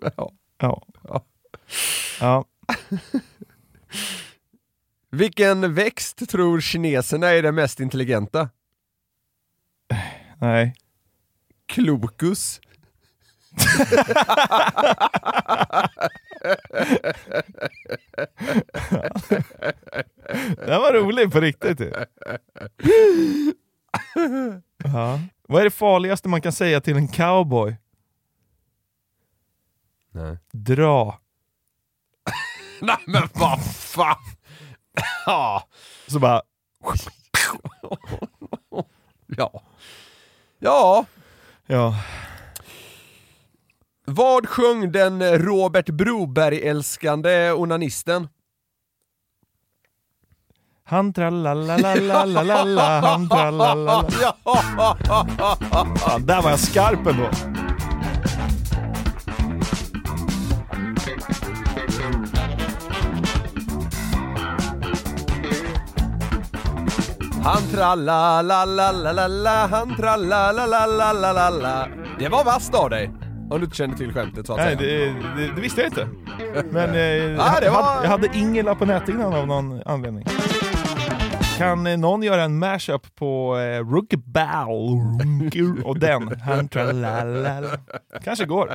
Ja. Ja. ja. Vilken växt tror kineserna är den mest intelligenta? Nej. Klokus. Den var rolig på riktigt. Ja. Vad är det farligaste man kan säga till en cowboy? Nej. Dra. Nej men vad fan! Ja. Så bara... Ja. Ja. Ja. Vad sjöng den Robert Broberg-älskande onanisten? Han tralalalalala, han tralalala. Ja. Fan, där var jag skarp ändå. Han tralalalalala, han tralalalalala. Det var vasst av dig. Om du inte känner till skämtet så att Nej, säga. det, det, det visste jag inte. Men eh, jag, var- hade, jag hade Ingela på näthinnan av någon anledning. Kan eh, någon göra en mashup på eh, Rookaball och den? Han tralalala. Kanske går.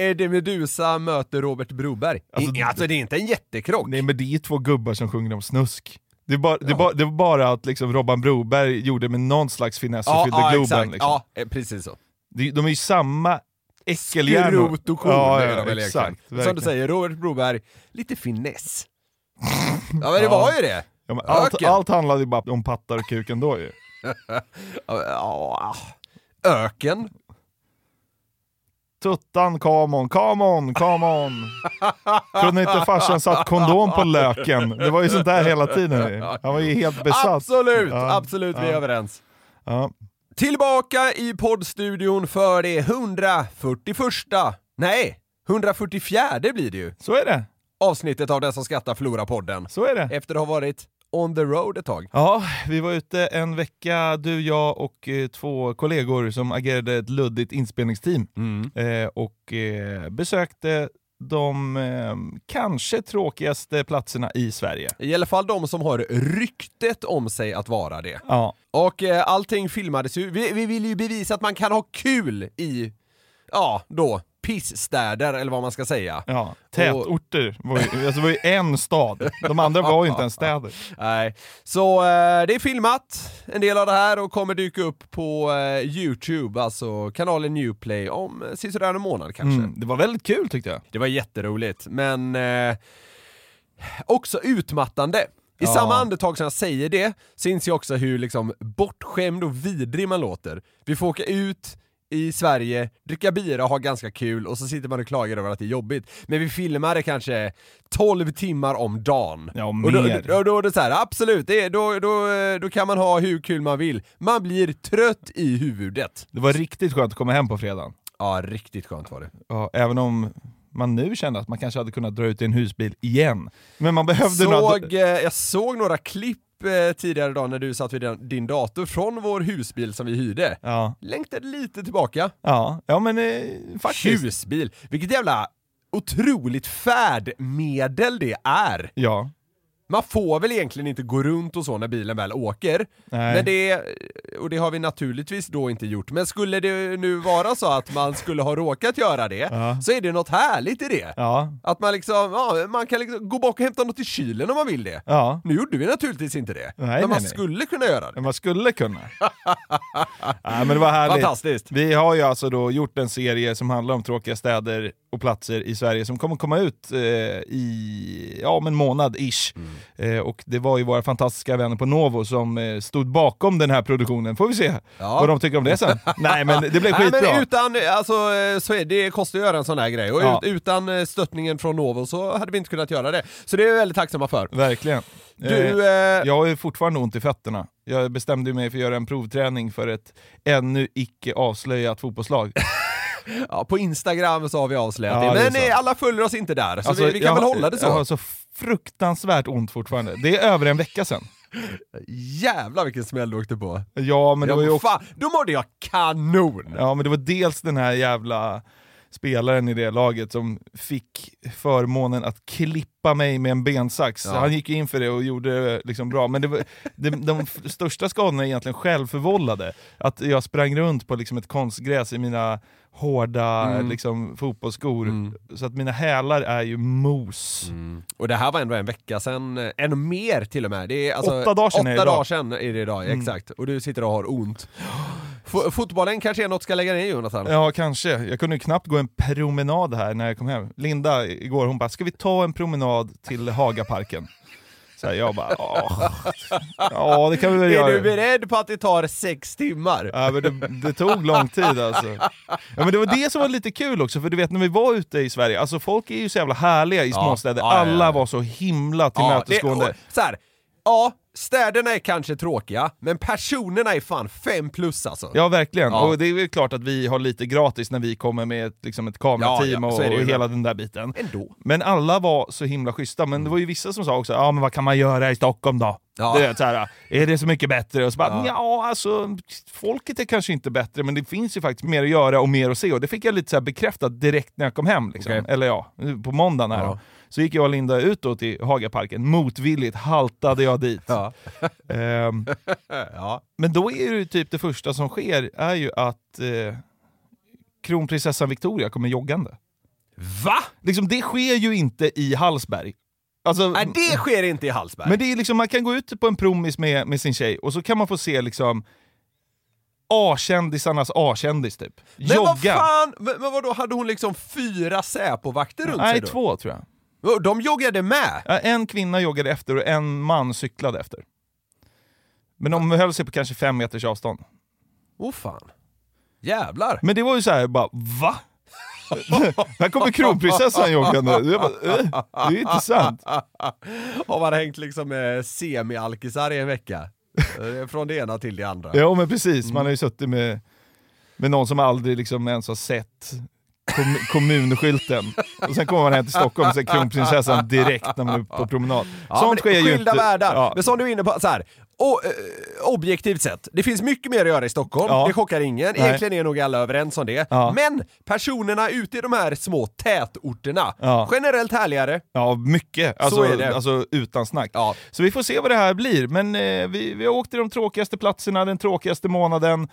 Eddie Meduza möter Robert Broberg. Alltså, Alltså, alltså det är inte en jättekrock. Nej men det är två gubbar som sjunger om snusk. Det, är bara, det, är bara, det var bara att liksom Robban Broberg gjorde med någon slags finess och ja, fyllde ja, Globen. exakt. Liksom. Ja, eh, precis så. De, de är ju samma äckelhjärnor. Skrot och korn ja, är ja, väl exakt. Som verkligen. du säger, Robert Broberg, lite finess. Ja men det var ju det. Ja, men allt, allt handlade ju bara om pattar och kuken då ju. Ja, öken. Tuttan, come on, come on, come on. Kunde inte farsan satt kondom på löken? Det var ju sånt där hela tiden. Han var ju helt besatt. Absolut, Ja, absolut, vi är ja. överens. Ja. Tillbaka i poddstudion för det 141 nej, 144 blir det ju. Så är det. Avsnittet av Den som skrattar förlorar podden. Så är det. Efter att ha varit on the road ett tag. Ja, vi var ute en vecka, du, jag och eh, två kollegor som agerade ett luddigt inspelningsteam eh, och eh, besökte de eh, kanske tråkigaste platserna i Sverige. I alla fall de som har ryktet om sig att vara det. Ja, Och eh, allting filmades ju, vi, vi vill ju bevisa att man kan ha kul i, ja då, pissstäder eller vad man ska säga. ja. tätorter. Var ju, alltså det var ju en stad. De andra var ju inte ens städer. Nej, så eh, det är filmat, en del av det här, och kommer dyka upp på eh, Youtube, alltså kanalen Newplay, om sisådär en månad kanske. Mm, det var väldigt kul tyckte jag. Det var jätteroligt, men eh, också utmattande. I Ja. samma andetag som jag säger det, inser jag också hur liksom bortskämd och vidrig man låter. Vi får åka ut i Sverige, dricka bira och ha ganska kul och så sitter man och klagar över att det är jobbigt. Men vi filmade kanske 12 timmar om dagen. Ja, och då, mer. då, då är det så här, absolut, det då, då, då kan man ha hur kul man vill. Man blir trött i huvudet. Det var riktigt skönt att komma hem på fredagen. Ja, riktigt skönt var det. Ja, även om man nu kände att man kanske hade kunnat dra ut i en husbil igen. Men man behövde några... såg, eh, jag såg några klipp eh, tidigare idag när du satt vid din, din dator från vår husbil som vi hyrde. Ja, Längtade lite tillbaka. ja, ja men eh, faktiskt. Husbil, vilket jävla otroligt färdmedel det är. Ja. Man får väl egentligen inte gå runt och så när bilen väl åker. Nej. Men det, och det har vi naturligtvis då inte gjort. Men skulle det nu vara så att man skulle ha råkat göra det, Ja. så är det något härligt i det. Ja, Att man liksom, ja, man kan liksom gå bak och hämta något i kylen om man vill det. ja. Nu gjorde vi naturligtvis inte det, Nej, men nej, man nej. skulle kunna göra det. Men man skulle kunna. Nej, men det var härligt. Fantastiskt. Vi har ju alltså då gjort en serie som handlar om tråkiga städer och platser i Sverige som kommer komma ut eh, i ja, om en månad ish. Mm. Eh, och det var ju våra fantastiska vänner på Novo som eh, stod bakom den här produktionen. Får vi se Ja. vad de tycker om det sen. Nej men det blev Nej, skitbra. men utan, alltså, eh, så är det kostar att göra en sån här grej och Ja. ut, utan eh, stöttningen från Novo så hade vi inte kunnat göra det. Så det är vi väldigt tacksamma för. Verkligen. Du, Eh, eh, Jag har ju fortfarande ont i fötterna. Jag bestämde mig för att göra en provträning för ett ännu icke avslöjat fotbollslag. ja, på Instagram så har vi avslöjat Ja, det, det men sant. eh, alla följer oss inte där, så Alltså, vi, vi kan jag väl hålla det Jag har så. så fruktansvärt ont fortfarande. Det är över en vecka sedan. Jävlar vilken smäll du åkte på. Ja, men det var ju också, fan, då mådde jag kanon! ja, men det var dels den här jävla spelaren i det laget som fick förmånen att klippa mig med en bensax. Ja. Han gick ju in för det och gjorde det liksom bra, men det var, de, de största skadorna är egentligen självförvållade. Att jag sprang runt på liksom ett konstgräs i mina hårda Mm. liksom, fotbollsskor, Mm. så att mina hälar är ju mos. Och det här var ändå en vecka sedan, eh, ännu mer till och med. Det är alltså, Åtta dagar sedan är det åtta idag. dagar sedan är det idag, Mm. exakt. Och du sitter och har ont. F- fotbollen kanske är något ska lägga ner Jonathan? Ja, kanske. Jag kunde ju knappt gå en promenad här när jag kom hem. Linda igår, hon bara, ska vi ta en promenad till Hagaparken? Så här, jag bara, ja det kan vi väl är göra. du beredd på att det tar sex timmar? Ja, men det, det tog lång tid alltså. Ja, men det var det som var lite kul också, för du vet när vi var ute i Sverige, alltså folk är ju så jävla härliga i Ja. småstäder, Ja, ja, ja. alla var så himla tillmötesgående. det, och, så här, ja, städerna är kanske tråkiga, men personerna är fan fem plus alltså. Ja verkligen, Ja. och det är väl klart att vi har lite gratis när vi kommer med ett, liksom ett kamerateam Ja, ja, och, är det och hela den där biten. Ändå. Men alla var så himla schyssta, men det var ju vissa som sa också ja men vad kan man göra i Stockholm då? Ja. Du vet, så här, är det så mycket bättre? Och så bara, Ja. ja. alltså folket är kanske inte bättre, men det finns ju faktiskt mer att göra och mer att se. Och det fick jag lite så bekräftat direkt när jag kom hem. Liksom. Okej. Eller ja, på måndagen här Ja. Så gick jag och Linda ut då till Hagaparken, motvilligt haltade jag dit. Ja. Ehm, ja. men då är det typ det första som sker, är ju att eh, kronprinsessan Victoria kommer joggande. Va? Liksom, det sker ju inte i Hallsberg. Alltså, Nej, det sker inte i Hallsberg. men det är liksom, man kan gå ut på en promis med, med sin tjej och så kan man få se liksom A-kändisarnas A-kändis typ. Men vad Jogga. fan, men, men vadå, hade hon liksom fyra Säpo-vakter runt Nej, sig då? två tror jag. De joggade med? Ja, En kvinna joggade efter och en man cyklade efter. Men de höll sig på kanske fem meters avstånd. Åh oh, fan. Jävlar. Men det var ju så här, bara va? här kommer kronprinsessan joggande. Jag bara, eh, det är inte sant. Har man hängt liksom med semi-alkisar i en vecka? Eh, Från det ena till det andra. Ja men precis, man har ju suttit med, med någon som aldrig liksom ens har sett kom, kommunskylten. Och sen kommer man hem till Stockholm och ser kronprinsessan direkt när man är på promenad. Ja, Sånt sker ju skilda inte. världar. Ja. Men som du är inne på, så här, och, eh, objektivt sett, det finns mycket mer att göra i Stockholm, Ja. det chockar ingen, Nej. egentligen är nog alla överens om det. Ja. Men personerna ute i de här små tätorterna, Ja. generellt härligare. Ja, mycket. Alltså, är det. alltså utan snack. Ja. Så vi får se vad det här blir. Men eh, vi, vi har åkt till de tråkigaste platserna, den tråkigaste månaden,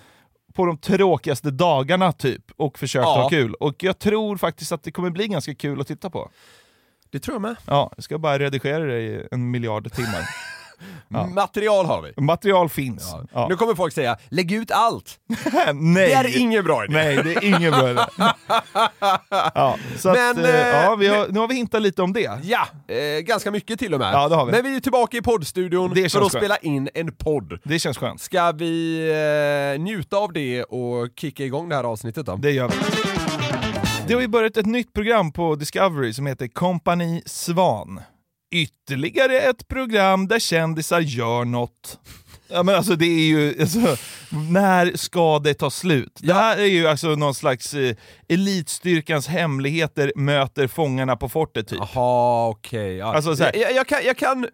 på de tråkigaste dagarna typ, och försökt Ja. ha kul. Och jag tror faktiskt att det kommer bli ganska kul att titta på. Det tror jag med. Ja, jag ska bara redigera det i en miljard timmar. Ja. Material har vi. Material finns. Ja. Nu kommer folk säga, lägg ut allt. Nej. Det är ingen bra idé. Nej, det är ingen bra idé. ja, så att, Men, eh, eh, ja, vi har, nu har vi hintat lite om det. Ja, eh, ganska mycket till och med. Ja, det har vi. Men vi är tillbaka i poddstudion för att skönt. spela in en podd. Det känns skönt. Ska vi eh, njuta av det och kicka igång det här avsnittet då? Det gör vi. Det har ju börjat ett nytt program på Discovery som heter Kompani Svan. Ytterligare ett program där kändisar gör något. Ja men alltså det är ju, alltså, när ska det ta slut? Det här är ju alltså någon slags eh, elitstyrkans hemligheter möter fångarna på fortet typ. Jaha, okej. ja. Alltså, så här- jag, jag, kan, jag kan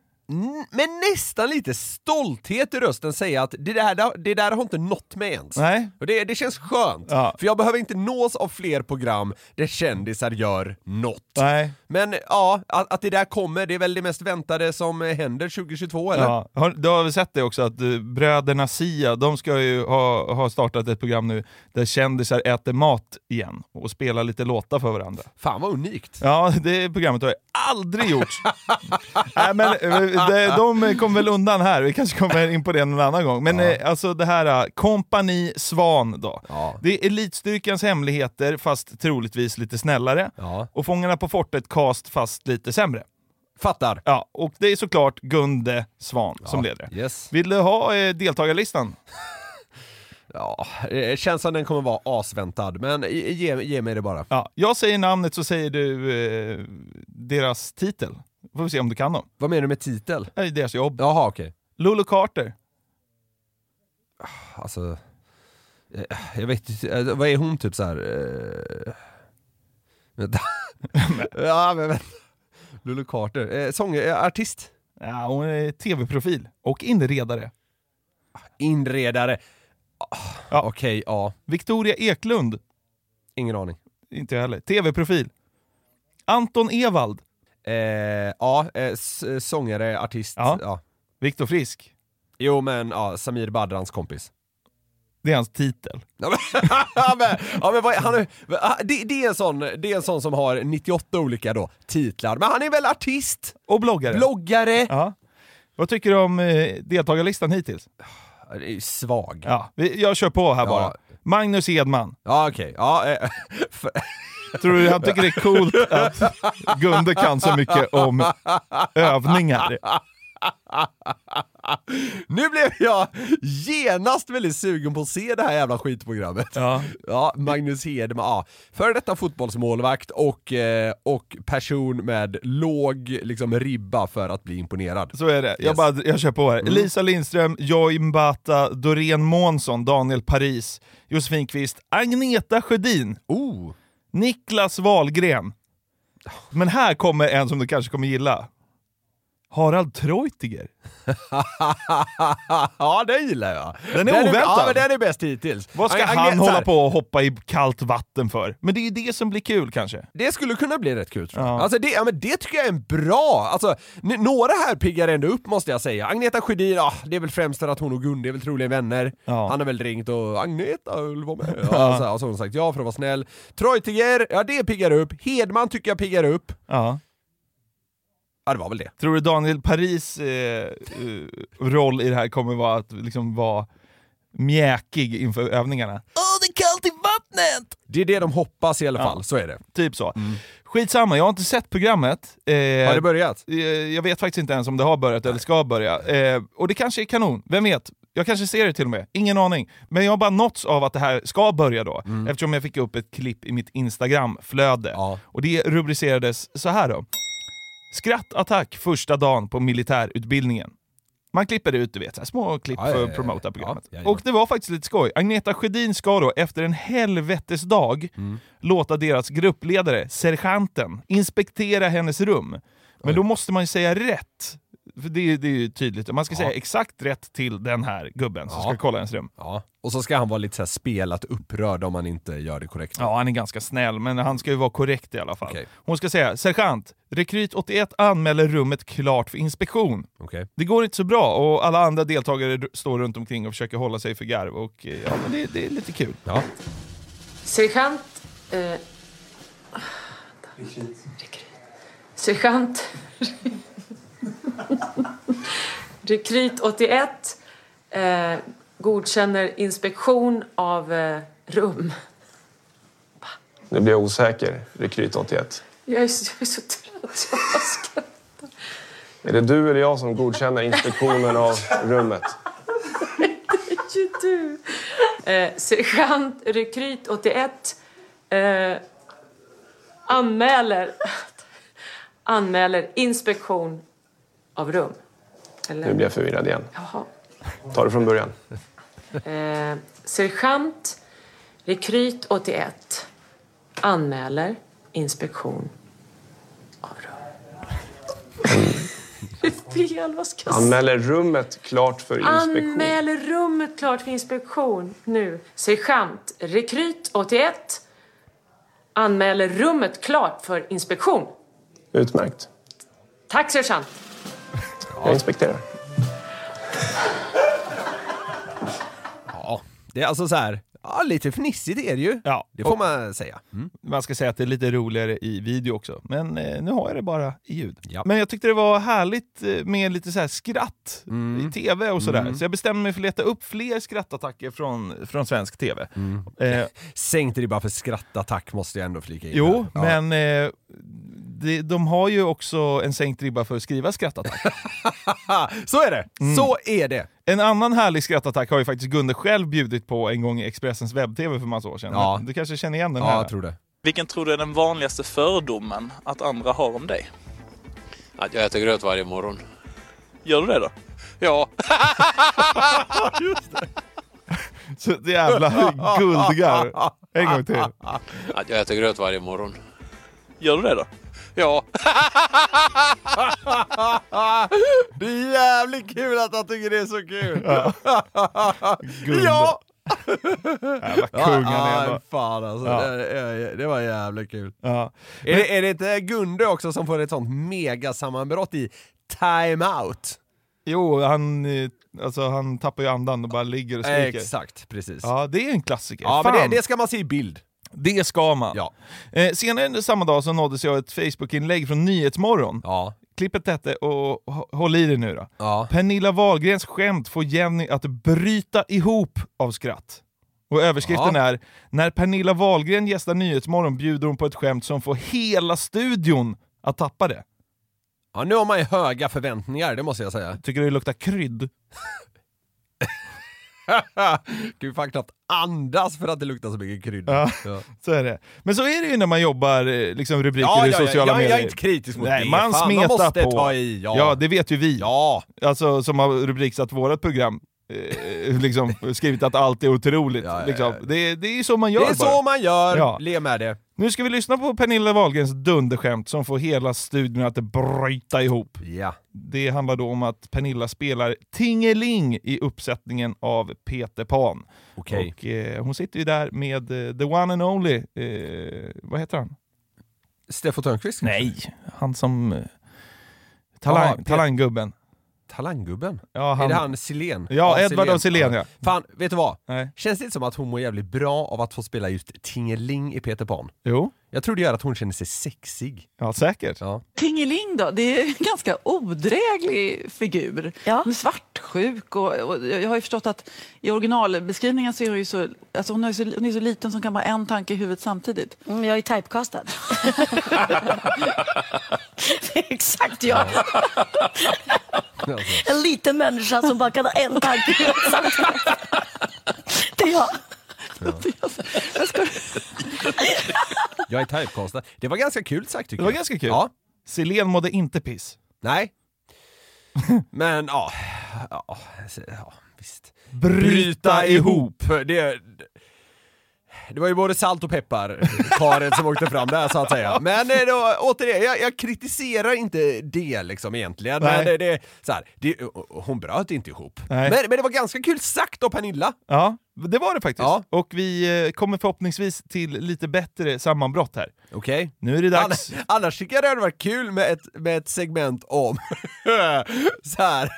med nästan lite stolthet i rösten säga att det där, det där har inte nått mig ens. Nej. Och det, det känns skönt, Ja. för jag behöver inte nås av fler program där kändisar gör något. Nej. Men ja, att, att det där kommer, det är väl det mest väntade som händer 2022 eller? Ja. Har, du har väl sett det också att eh, bröderna Sia, de ska ju ha, ha startat ett program nu där kändisar äter mat igen och spelar lite låtar för varandra. Fan vad unikt. Ja, det programmet har aldrig gjorts. Nej, men, eh, de, kom väl undan här, vi kanske kommer in på det någon annan gång. Men eh, alltså det här, eh, Kompani Svan då. Ja. Det är Elitstyrkans hemligheter, fast troligtvis lite snällare. Ja. Och Fångarna på fortet cast, fast lite sämre. Fattar. Ja, och det är såklart Gunde Svan som leder. Yes. Vill du ha eh, deltagarlistan? Ja, det känns som den kommer vara asväntad, men ge, ge mig det bara. Ja, jag säger namnet så säger du eh, deras titel. Får vi se om du kan dem. Vad menar du med titel? Det är deras jobb. Jaha, okej. Lulu Carter. Alltså... eh, Jag vet inte, eh, vad är hon typ så här? Eh, vänta. ja men vänta. Lulu Carter, eh, sång, eh, artist? Ja, hon är tv-profil och inredare. Inredare? Ah, Ja. Okej, ja. Victoria Eklund. Ingen aning. Inte jag heller. TV-profil. Anton Ewald. Eh, ja, eh, s- sångare, artist. Ja. Ja. Viktor Frisk. Jo men, ja, Samir Badrans kompis. Det är hans titel. Ja men, ja, men, vad, han är, ah, det, det, är en sån, det är en sån som har 98 olika då, titlar, men han är väl artist? Och bloggare. Bloggare? ja. Vad tycker du om eh, deltagarlistan hittills? Svag. Ja, jag kör på här bara. Magnus Edman. Ja okej, ja, eh, för, Tror du han tycker det är coolt att Gunde kan så mycket om övningar? nu blev jag genast väldigt sugen på att se det här jävla skitprogrammet. Ja. Ja, Magnus Hedman, ja. Före detta fotbollsmålvakt och, eh, och person med låg liksom, ribba för att bli imponerad. Så är det. Jag, Yes. bara, jag kör på här. Lisa Lindström, Joy Mbata, Doreen Månsson, Daniel Paris, Josefin Kvist, Agneta Sjödin, Oh! Niklas Wahlgren. Men här kommer en som du kanske kommer gilla. Harald Treutiger. ja, den gillar jag. Den är oväntad. Ja, men den är bäst hittills. Vad ska han så hålla på och hoppa i kallt vatten för? Men det är ju det som blir kul kanske. Det skulle kunna bli rätt kul tror jag. Ja. Alltså det, ja, men det tycker jag är en bra, alltså några här piggar ändå upp måste jag säga. Agneta Sjödin, ja, det är väl främst för att hon och Gunde är väl troligen vänner. Ja. Han har väl ringt och Agneta vill vara med. Ja, så, här, och så har hon sagt ja för att vara snäll. Treutiger, ja det piggar upp. Hedman tycker jag piggar upp. Ja. Ja det var väl det. Tror du Daniel Paris eh, eh, roll i det här kommer vara att liksom vara mjäkig inför övningarna? Åh, det är kallt i vattnet! Det är det de hoppas i alla Ja. fall, så är det. Typ så. Skitsamma, jag har inte sett programmet. Eh, Har det börjat? eh, jag vet faktiskt inte ens om det har börjat eller ska börja. Eh, och det kanske är kanon, vem vet? Jag kanske ser det till och med, ingen aning. Men jag har bara nåtts av att det här ska börja då, eftersom jag fick upp ett klipp i mitt Instagram-flöde. Ja. Och det rubricerades så här då. Skrattattack första dagen på militärutbildningen. Man klipper ut du vet, så små klipp för att promota programmet. Och det var faktiskt lite skoj. Agneta Sjödin ska då efter en helvetesdag Mm. låta deras gruppledare, sergeanten, inspektera hennes rum. Men då måste man ju säga rätt. För det, är- det är ju tydligt. Man ska säga exakt rätt till den här gubben som Ja. ska kolla ens rum. Ja. Och så ska han vara lite så här spelat upprörd om man inte gör det korrekt. Ja, han är ganska snäll, men han ska ju vara korrekt i alla fall. Okej. Hon ska säga “Sergeant, rekryt 81 anmäler rummet klart för inspektion”. Okej. Det går inte så bra och alla andra deltagare står runt omkring och försöker hålla sig för garv och eh, ja, men det, det är lite kul. Ja. Sergeant... Eh, sergeant... Rekryt 81 eh, godkänner inspektion av eh, rum. Nu blir jag osäker, rekryt 81. Jag är så, jag är så trött. Jag skrattar. Är det du eller jag som godkänner inspektionen av rummet? Det är ju du. Eh, sergeant Rekryt 81 eh, anmäler, anmäler inspektion av rum. Nu Eller? blir jag förvirrad igen. Jaha. Ta det från början. Eh, sergeant Rekryt 81 anmäler inspektion av rum. Fel, vad ska jag? Anmäler rummet klart för inspektion. Anmäler rummet klart för inspektion nu. Sergeant, rekryt 81. Anmäler rummet klart för inspektion. Utmärkt. Tack sergeant. Jag inspekterar. Ja, det är alltså så här. Ja, lite fnissigt är det ju. Ja, Det får man säga. Mm. Man ska säga att det är lite roligare i video också, men eh, nu har jag det bara i ljud. Ja. Men jag tyckte det var härligt eh, med lite så skratt i tv och sådär, så jag bestämde mig för att leta upp fler skrattattacker från, från svensk tv. Eh, Sänkt ribba för skrattattack måste jag ändå flika in. jo. Ja. men eh, de, de har ju också en sänkt ribba för att skriva skrattattack. Så är det! Mm. Så är det! En annan härlig skrattattack har ju faktiskt Gunde själv bjudit på en gång i Expressens webb-tv för massa år sedan. Ja. Du kanske känner igen den Ja, här? jag tror det. Vilken tror du är den vanligaste fördomen att andra har om dig? Att jag äter gröt varje morgon. Gör du det då? Ja. Så ett jävla guldgarv. En gång till. Att jag äter gröt varje morgon. Gör du det då? Ja. Det är jävligt kul att han tycker det är så kul! Gunde. Ja! Jävla kung han är ja, fan alltså. Ja. Det, det, var jävligt kul. Ja. Är det, är det inte Gunde också som får ett sånt megasammanbrott i Time Out? Jo, han, eh, alltså, han tappar ju andan och bara ligger och skriker. Exakt, precis. Ja, det är en klassiker. Ja, Fan, men det, det ska man se i bild. Det ska man. Ja. Eh, senare under samma dag så nåddes jag ett Facebook-inlägg från Nyhetsmorgon. Ja. Klippet hette, och håll i det nu då. Ja. Pernilla Wahlgrens skämt får Jenny att bryta ihop av skratt. Och överskriften Ja. är “När Pernilla Wahlgren gästar Nyhetsmorgon bjuder hon på ett skämt som får hela studion att tappa det”. ja, nu har man ju höga förväntningar, det måste jag säga. Tycker du det luktar krydd? Ju fan knappt andas för att det luktar så mycket kryddor. Ja. Ja. Så är det. Men så är det ju när man jobbar eh, liksom rubriker Ja, i ja, sociala medier. jag är inte kritisk mot Nej, det. man Fan, man måste på. ta i. Ja. Ja, det vet ju vi. ja. Alltså som har rubriksatt vårt program. Eh, liksom skrivit att allt är otroligt. Ja, ja, ja. Liksom. Det, det är så man gör Det är bara. så man gör, Ja. le med det. Nu ska vi lyssna på Pernilla Wahlgrens dunderskämt som får hela studion att bryta ihop. Ja. Det handlar då om att Pernilla spelar Tingeling i uppsättningen av Peter Pan. Okej. Och eh, hon sitter ju där med eh, the one and only, eh, vad heter han? Steffo Törnqvist? Nej, han som... Eh, talang, Pet- talanggubben. Talanggubben? Ja, Är det han Silén? Ja, Edvard af Sillén, ja. Fan, vet du vad? Nej. Känns det inte som att hon mår jävligt bra av att få spela just Tingeling i Peter Pan? Jo, Jag tror det gör att hon känner sig sexig. ja säkert. Ja. Tingeling då, det är en ganska odräglig figur. Ja. Hon är svartsjuk och, och jag har ju förstått att i originalbeskrivningen så är hon ju så, alltså hon är så, hon är så liten som kan vara en tanke i huvudet samtidigt. Mm, jag är typecastad. det är exakt jag. En liten människa som bara kan ha en tanke i huvudet samtidigt. Det är jag. Jag ska, Jag är typecastad. Det var ganska kul sagt tycker Det var jag. ganska kul. Ja. Silén mådde inte piss. Nej. Men ja, ja, ja visst. Bryta ihop. Det, det var ju både salt och peppar, karet som åkte fram där så att säga. Men eh, då, återigen, jag, jag kritiserar inte det liksom egentligen. Nej. Men det, det, så här, det, hon bröt inte ihop. Nej. Men, men det var ganska kul sagt av Pernilla. Ja, det var det faktiskt. Ja. Och vi eh, kommer förhoppningsvis till lite bättre sammanbrott här. Okej. Nu är det dags. Annars, annars tycker jag det hade varit kul med ett, med ett segment om så här,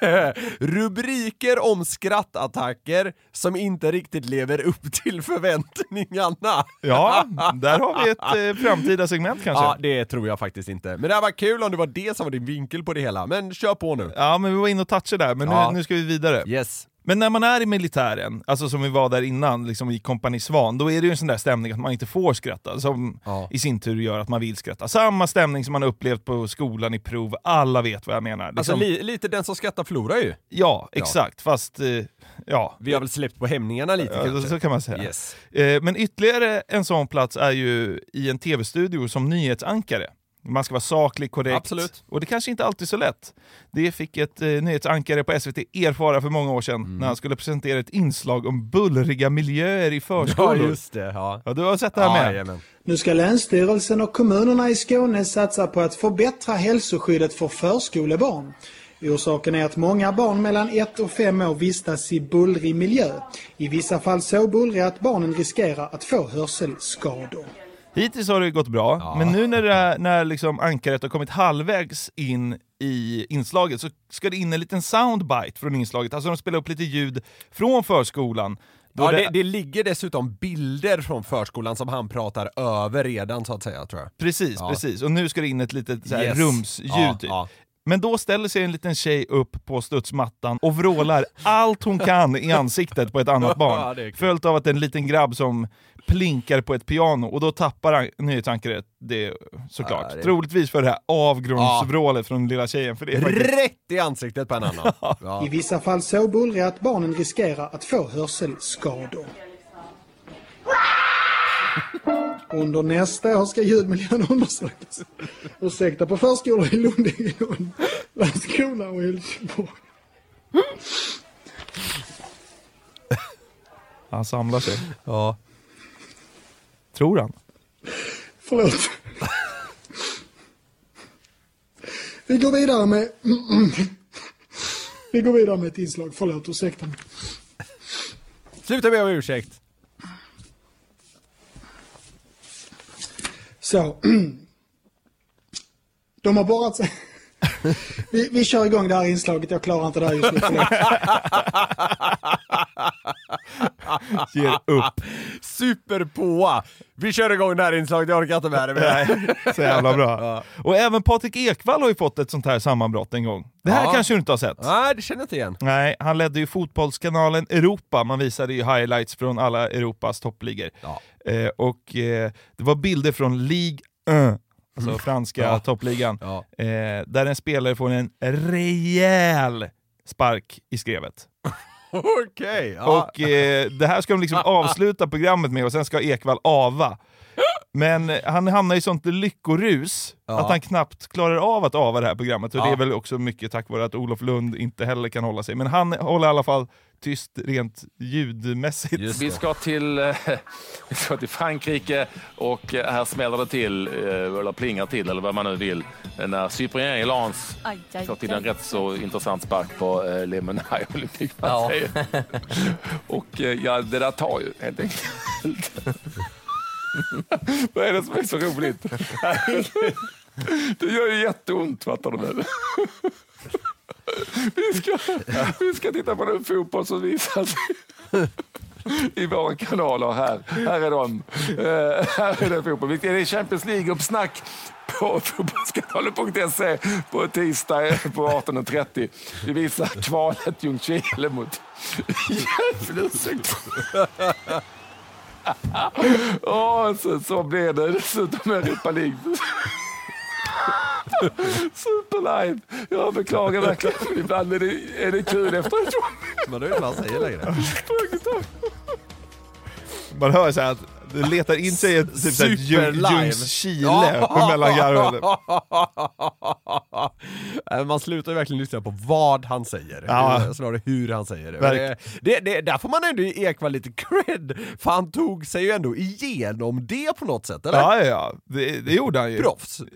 rubriker om skrattattacker som inte riktigt lever upp till förväntningarna. Ja, där har vi ett eh, framtida segment kanske. Ja, det tror jag faktiskt inte. Men det hade varit kul om det var det som var din vinkel på det hela. Men kör på nu. Ja, men vi var inne och touchade där, men Ja. nu, nu ska vi vidare. Yes. Men när man är i militären, alltså som vi var där innan, liksom i kompani Svan, då är det ju en sån där stämning att man inte får skratta, som Ja. i sin tur gör att man vill skratta. Samma stämning som man upplevt på skolan i prov, alla vet vad jag menar. Alltså Liksom- li, lite den som skrattar förlorar ju. ja, exakt, fast eh, ja, Vi har väl släppt på hämningarna lite ja, kanske. så kan man säga. Yes. Eh, Men ytterligare en sån plats är ju i en tv-studio som nyhetsankare. Man ska vara saklig, korrekt. Absolut. Och det kanske inte alltid är så lätt. Det fick ett eh, nyhetsankare på SVT erfara för många år sedan Mm. när han skulle presentera ett inslag om bullriga miljöer i Ja, förskolor. just det. Ja. Ja, du har sett det här Ja, med? jajamän. Nu ska Länsstyrelsen och kommunerna i Skåne satsa på att förbättra hälsoskyddet för förskolebarn. Orsaken är att många barn mellan 1 och 5 år vistas i bullrig miljö. I vissa fall så bullriga att barnen riskerar att få hörselskador. Hittills har det gått bra, men nu när, det, när liksom ankaret har kommit halvvägs in i inslaget så ska det in en liten soundbite från inslaget. Alltså de spelar upp lite ljud från förskolan. Ja, det- det, det ligger dessutom bilder från förskolan som han pratar över redan så att säga tror jag. Precis, Ja. precis. Och nu ska det in ett litet så här Yes. rumsljud. Ja, typ. ja. Men då ställer sig en liten tjej upp på studsmattan och vrålar allt hon kan i ansiktet på ett annat Ja, barn. Följt av att en liten grabb som plinkar på ett piano och då tappar han nyhetsankaret det såklart. Ja, det- Troligtvis för det här avgrundsvrålet från lilla tjejen. För det är faktiskt... Rätt i ansiktet på en annan. Ja. I vissa fall så bullriga att barnen riskerar att få hörselskador. Under nästa år ska ljudmiljön undersökas. Ursäkta på förskolor i Lund, Lund, Landskrona och Helsingborg. Han samlar sig. Ja. Tror han. Förlåt. Vi går vidare med... Vi går vidare med ett inslag. Förlåt, ursäkta mig. Sluta be om ursäkt. Så. De har borrat sig. Vi, vi kör igång det här inslaget. Jag klarar inte det här just nu. Ger upp. Superpåa! Vi kör igång det här inslaget, jag orkar inte med det mer. Så jävla bra. Och även Patrik Ekwall har ju fått ett sånt här sammanbrott en gång. Det här Ja. kanske du inte har sett? Nej, det känner jag inte igen. Nej, han ledde ju fotbollskanalen Europa, man visade ju highlights från alla Europas toppligor. Eh, och eh, det var bilder från Ligue 1, alltså Mm. franska Ja. toppligan, Ja. eh, där en spelare får en rejäl spark i skrevet. Okej. ja. Och eh, det här ska de liksom avsluta programmet med och sen ska Ekvall ava. Men eh, han hamnar i sånt lyckorus Ja. att han knappt klarar av att ava det här programmet. Och Ja. det är väl också mycket tack vare att Olof Lund inte heller kan hålla sig. Men han håller i alla fall tyst rent ljudmässigt. Vi ska, till, eh, vi ska till Frankrike och eh, här smäller det till, eh, eller plingar till, eller vad man nu vill, när Cyprien Lans Aj, aj, får till en rätt så intressant spark på eh, Lemonade Olympique Marseille. Och ja, det där tar ju helt enkelt. Vad är det som är så roligt? Det gör ju jätteont, fattar du nu? Vi ska, vi ska titta på den fotboll som visas i våra kanaler här. Här är de. Uh, här är det fotboll. Det är Champions League-uppsnack på fotbollskanalen.se på tisdag på 18.30. Vi visar kvalet Ljungskile mot Gävle. Åh, så, så blev det dessutom Europa League. Superlive! Jag beklagar verkligen. Ibland är det, är det kul efteråt. Men det är inte vad han säger längre. Man hör så här att det letar in sig ett typ så här Ljung- Superlive. Ljungskile mellan garven. Man slutar ju verkligen lyssna på vad han säger, Ja. snarare hur han säger det. Det, det. Där får man ändå ge Ekvall lite cred, för han tog sig ju ändå igenom det på något sätt, eller? Ja, ja, ja. Det, det gjorde han ju. Proffs!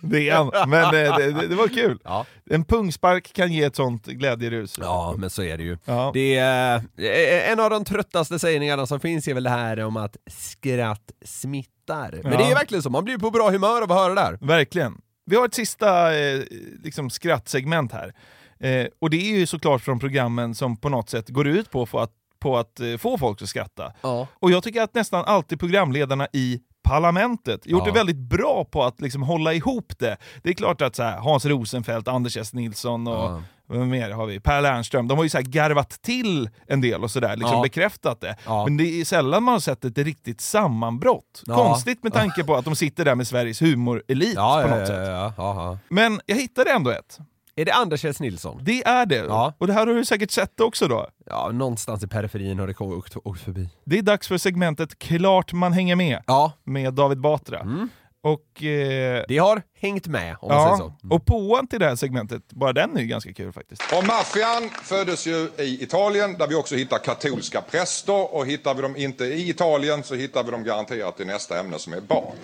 Det är han. Men eh, det, det, det var kul. Ja. En pungspark kan ge ett sånt glädjerus. Ja, men så är det ju. Ja. Det är, eh, en av de tröttaste sägningarna som finns är väl det här om att skratt smittar. Men Ja. det är verkligen så, man blir på bra humör av att höra det där. Verkligen. Vi har ett sista eh, liksom skrattsegment här. Eh, och det är ju såklart från programmen som på något sätt går ut på, att, på att eh, få folk att skratta. Ja. Och jag tycker att nästan alltid programledarna i parlamentet gjort Ja. det väldigt bra på att liksom hålla ihop det. Det är klart att så här, Hans Rosenfeldt, Anders S. Nilsson och Ja. Vem mer har vi? Per Lernström, de har ju så här garvat till en del och sådär, liksom Ja. bekräftat det. Ja. Men det är sällan man har sett ett riktigt sammanbrott. Ja. Konstigt med tanke på att de sitter där med Sveriges humorelit på något sätt. Men jag hittade ändå ett. Är det Anders S. Nilsson? Det är det. Ja. Och det här har du säkert sett också då. Ja, någonstans i periferin har det åkt förbi. Det är dags för segmentet Klart man hänger med Ja, med David Batra. Mm. Och, eh, det har hängt med om man säger så. ja, och påan till det här segmentet, bara den är ju ganska kul faktiskt. Och maffian föddes ju i Italien där vi också hittar katolska präster och hittar vi dem inte i Italien så hittar vi dem garanterat i nästa ämne som är barn.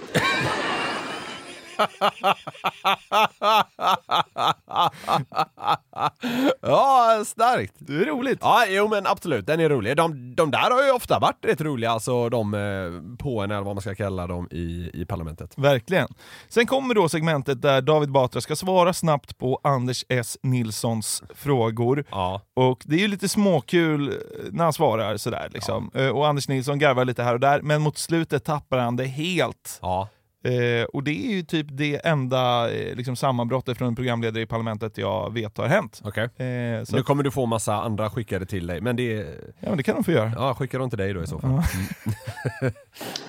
Ja, starkt. Det är roligt. Ja, jo men absolut, den är rolig. De, de där har ju ofta varit rätt roliga, alltså de eh, på eller vad man ska kalla dem i, i parlamentet. Verkligen. Sen kommer då segmentet där David Batra ska svara snabbt på Anders S. Nilssons frågor. Ja. Och det är ju lite småkul eh, när han svarar sådär liksom. Eh, Och Anders Nilsson garvar lite här och där, men mot slutet tappar han det helt. Ja. Eh, och det är ju typ det enda eh, liksom, sammanbrottet från en programledare i parlamentet jag vet har hänt. Okej. Eh, så Nu kommer du få massa andra skickade till dig, men det... Ja, men det kan de få göra. Ja, skicka dem till dig då i så fall. Mm.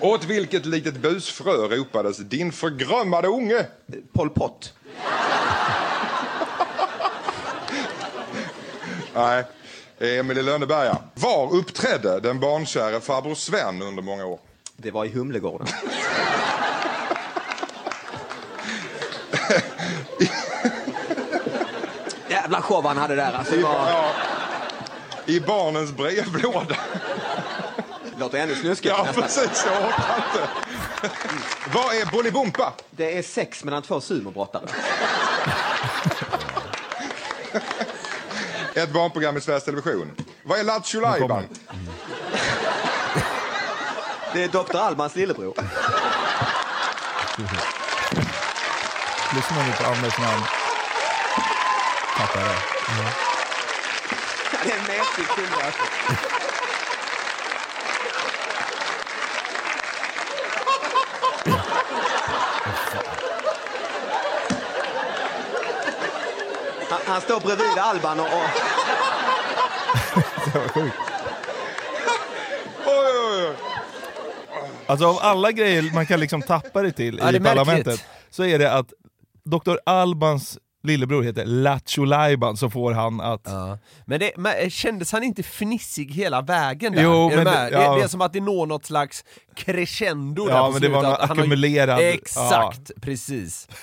Åt vilket litet busfrö ropades din förgrömmade unge? Pol Pot. Nej, Emil i Lönneberga. Var uppträdde den barnkäre farbror Sven under många år? Det var i Humlegården. Jävla show han hade där. Alltså, I, det var... ja, I barnens brevlåda. låter ännu snuskigt. Ja, nästan. precis. Jag orkar inte. Vad är Bolibompa? Det är sex mellan två sumobrottare. Ett barnprogram i Sveriges Television. Vad är Lattjo Lajban? Det är Dr. Albans lillebror. Lyssna nu på Anders namn. Tappar det. Det är en mesig kille. alltså. Han, han står bredvid Alban och... och Det var sjukt. Oj, oj, oj. Alltså av alla grejer man kan liksom tappa det till Ja, det i märkligt. parlamentet så är det att Dr. Albans lillebror heter Lattjo Lajban så får han att... Ja. Men, det, men kändes han inte fnissig hela vägen där? Jo, Är men det- ja. det, det är som att det når något slags crescendo där Ja, på men det var något han har- ackumulerad- Exakt, precis.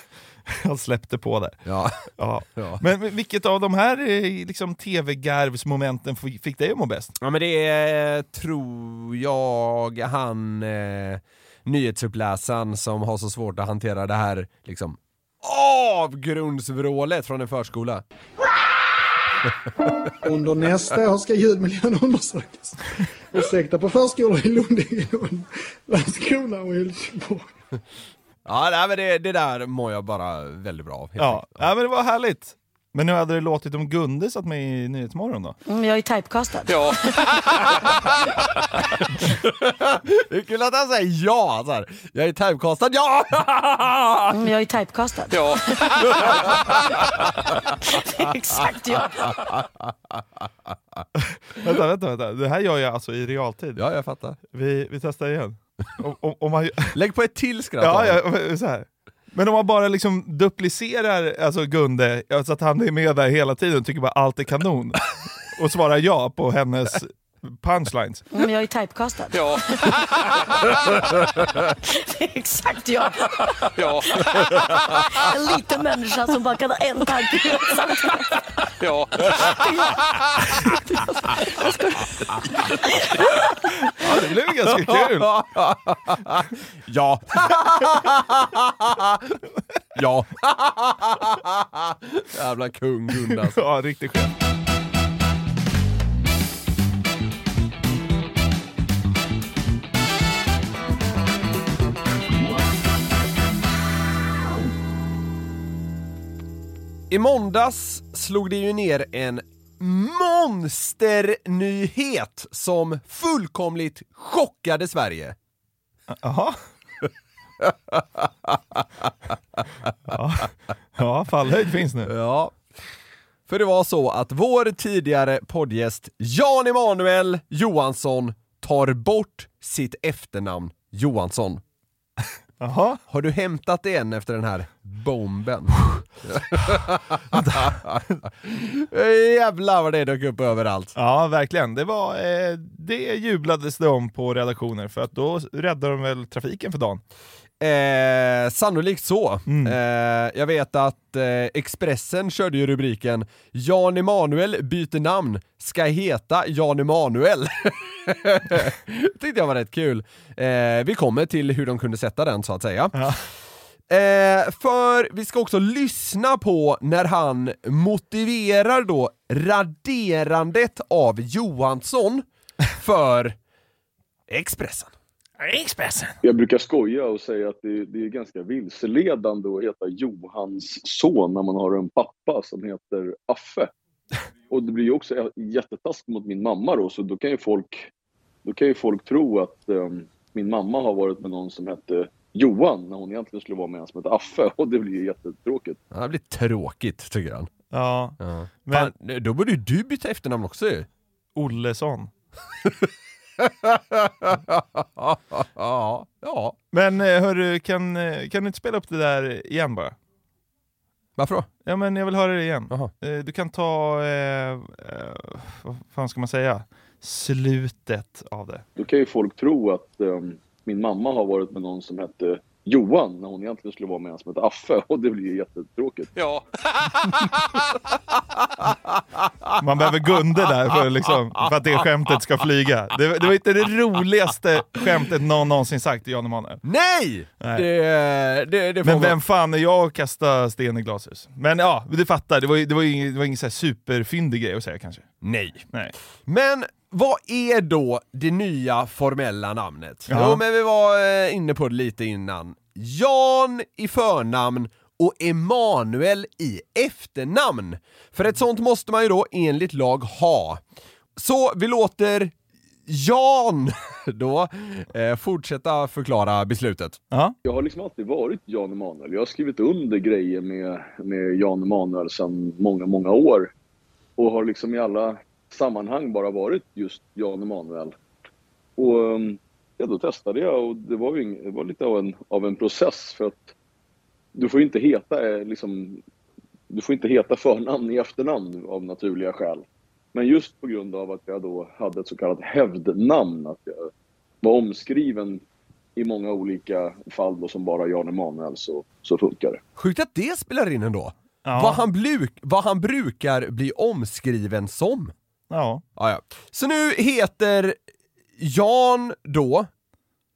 Han släppte på det. Ja. Ja. Ja. Men, men vilket av de här eh, liksom, tv-garvsmomenten fick dig att må bäst? Ja men det är, tror jag, han eh, nyhetsuppläsaren som har så svårt att hantera det här liksom avgrundsvrålet från en förskola. Under nästa år ska ljudmiljön undersökas. Ursäkta på förskolor i Lund, Lund, Landskrona och Helsingborg. Ja nej, men det, det där mår jag bara väldigt bra av. Ja. ja, men det var härligt. Men hur hade det låtit om Gunde satt med i Nyhetsmorgon då? Mm, jag är typecastad. Ja. Det är kul att han säger ja! Så här. Jag är typecastad, ja! Mm, jag är typecastad. Ja. Det är exakt jag. vänta, vänta, vänta. Det här gör jag alltså i realtid. Ja, jag fattar. Vi, vi testar igen. Om, om, om man, Lägg på ett till skratt. ja, ja, så här. Men om man bara liksom duplicerar alltså Gunde, så att han är med där hela tiden och tycker bara allt är kanon, och svarar ja på hennes punchlines. Mm, jag är typecastad. Ja. Det är exakt jag. Ja. En liten människa som bara kan ha en tanke. Ja. Ja, det blev ganska kul. ja. ja. Jävla kung Gunde alltså. Ja, riktigt skönt. I måndags slog det ju ner en monsternyhet som fullkomligt chockade Sverige. Jaha. Ja, ja fallhöjd finns nu. Ja. För det var så att vår tidigare poddgäst Jan Emanuel Johansson tar bort sitt efternamn Johansson. Jaha. Har du hämtat det än efter den här bomben? Jävlar vad det dök upp överallt. Ja, verkligen. Det, var, eh, det jublades det om på redaktioner för att då räddade de väl trafiken för dagen. Eh, sannolikt så. Eh, jag vet att eh, Expressen körde ju rubriken Jan Emanuel byter namn, ska heta Jan Emanuel. tyckte jag var rätt kul. Eh, vi kommer till hur de kunde sätta den så att säga. Eh, för vi ska också lyssna på när han motiverar då raderandet av Johansson för Expressen. Expressen. Jag brukar skoja och säga att det, det är ganska vilseledande att heta Johans son när man har en pappa som heter Affe. Och det blir ju också jättetaskigt mot min mamma då, så då kan ju folk, då kan ju folk tro att ehm, min mamma har varit med någon som hette Johan när hon egentligen skulle vara med en som heter Affe och det blir ju jättetråkigt. Ja, det blir tråkigt tycker han. Ja. Men... Fan, då borde ju du byta efternamn också ju. Ollesson. ja, ja. Men eh, hörru, kan, eh, kan du inte spela upp det där igen bara? Varför då? Ja men jag vill höra det igen. Jaha. Eh, Du kan ta, eh, eh, vad fan ska man säga, slutet av det. Då kan ju folk tro att ehm, min mamma har varit med någon som hette Johan när hon egentligen skulle vara med en som heter Affe och det blir ju jättetråkigt. Ja. Man behöver Gunde där för, liksom, för att det skämtet ska flyga. Det, det var inte det roligaste skämtet någon någonsin sagt till Jan Emanuel. Nej! Nej. Det, det, det Men man- vem fan är jag att kasta sten i glashus? Men ja, du fattar, det var det var ingen, det var ingen så här superfyndig grej att säga kanske. Nej. Nej. Men vad är då det nya formella namnet? Ja. Jo, men vi var eh, inne på det lite innan. Jan i förnamn och Emanuel i efternamn. För ett sånt måste man ju då enligt lag ha. Så vi låter Jan då eh, fortsätta förklara beslutet. Ja. Jag har liksom alltid varit Jan Emanuel. Jag har skrivit under grejer med, med Jan Emanuel sedan många, många år. Och har liksom i alla sammanhang bara varit just Jan Emanuel. Och um, ja, då testade jag och det var, ju ing, det var lite av en, av en process för att du får inte heta eh, liksom, du får inte heta förnamn i efternamn av naturliga skäl. Men just på grund av att jag då hade ett så kallat hävdnamn, att jag var omskriven i många olika fall då som bara Jan Emanuel så, så funkar det. Sjukt att det spelar in ändå. Ja. Vad, han bluk, vad han brukar bli omskriven som. Ja. Ja, ja. Så nu heter Jan då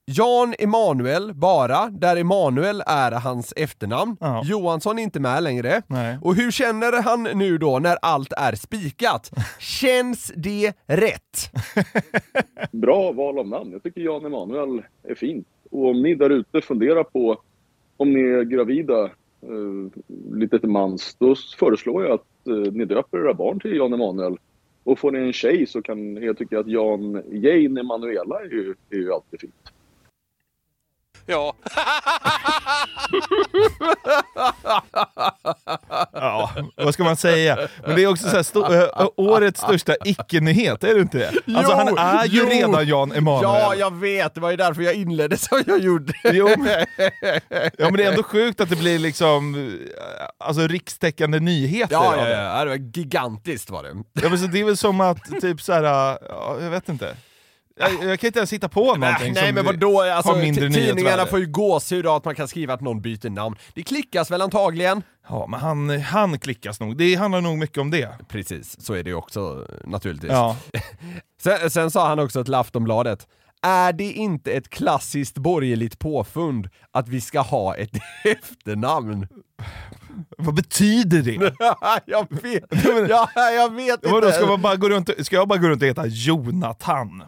Jan Emanuel bara, där Emanuel är hans efternamn. Johansson är inte med längre. Nej. Och hur känner han nu då när allt är spikat? Känns det rätt? Bra val av namn. Jag tycker Jan Emanuel är fint. Och om ni där ute funderar på om ni är gravida eh, lite till mans, då föreslår jag att eh, ni döper era barn till Jan Emanuel. Och får ni en tjej så kan jag tycka att Jan Jane Emanuela är ju, är ju alltid fint. Ja. Ja, vad ska man säga? Men det är också så här, äh, årets största icke-nyhet, är det inte det? Alltså Jo, han är ju jo. redan Jan Emanuel. Ja, jag vet. Det var ju därför jag inledde som jag gjorde. Jo, men, ja men det är ändå sjukt att det blir liksom eh, alltså rikstäckande nyheter Ja, ja, det. ja, det var gigantiskt var det. Ja, men så det är väl som att, typ så här, ja, jag vet inte. Jag, jag kan inte ens hitta på någonting Nej som men vadå, alltså, mindre tidningarna får ju gåshud av att man kan skriva att någon byter namn. Det klickas väl antagligen? Ja, men han, han klickas nog. Det handlar nog mycket om det. Precis, så är det ju också naturligtvis. Ja. sen, sen sa han också till Aftonbladet, är det inte ett klassiskt borgerligt påfund att vi ska ha ett efternamn? Vad betyder det? jag vet, ja, jag vet inte. Vadå, ska, man bara gå runt, ska jag bara gå runt och heta Jonathan?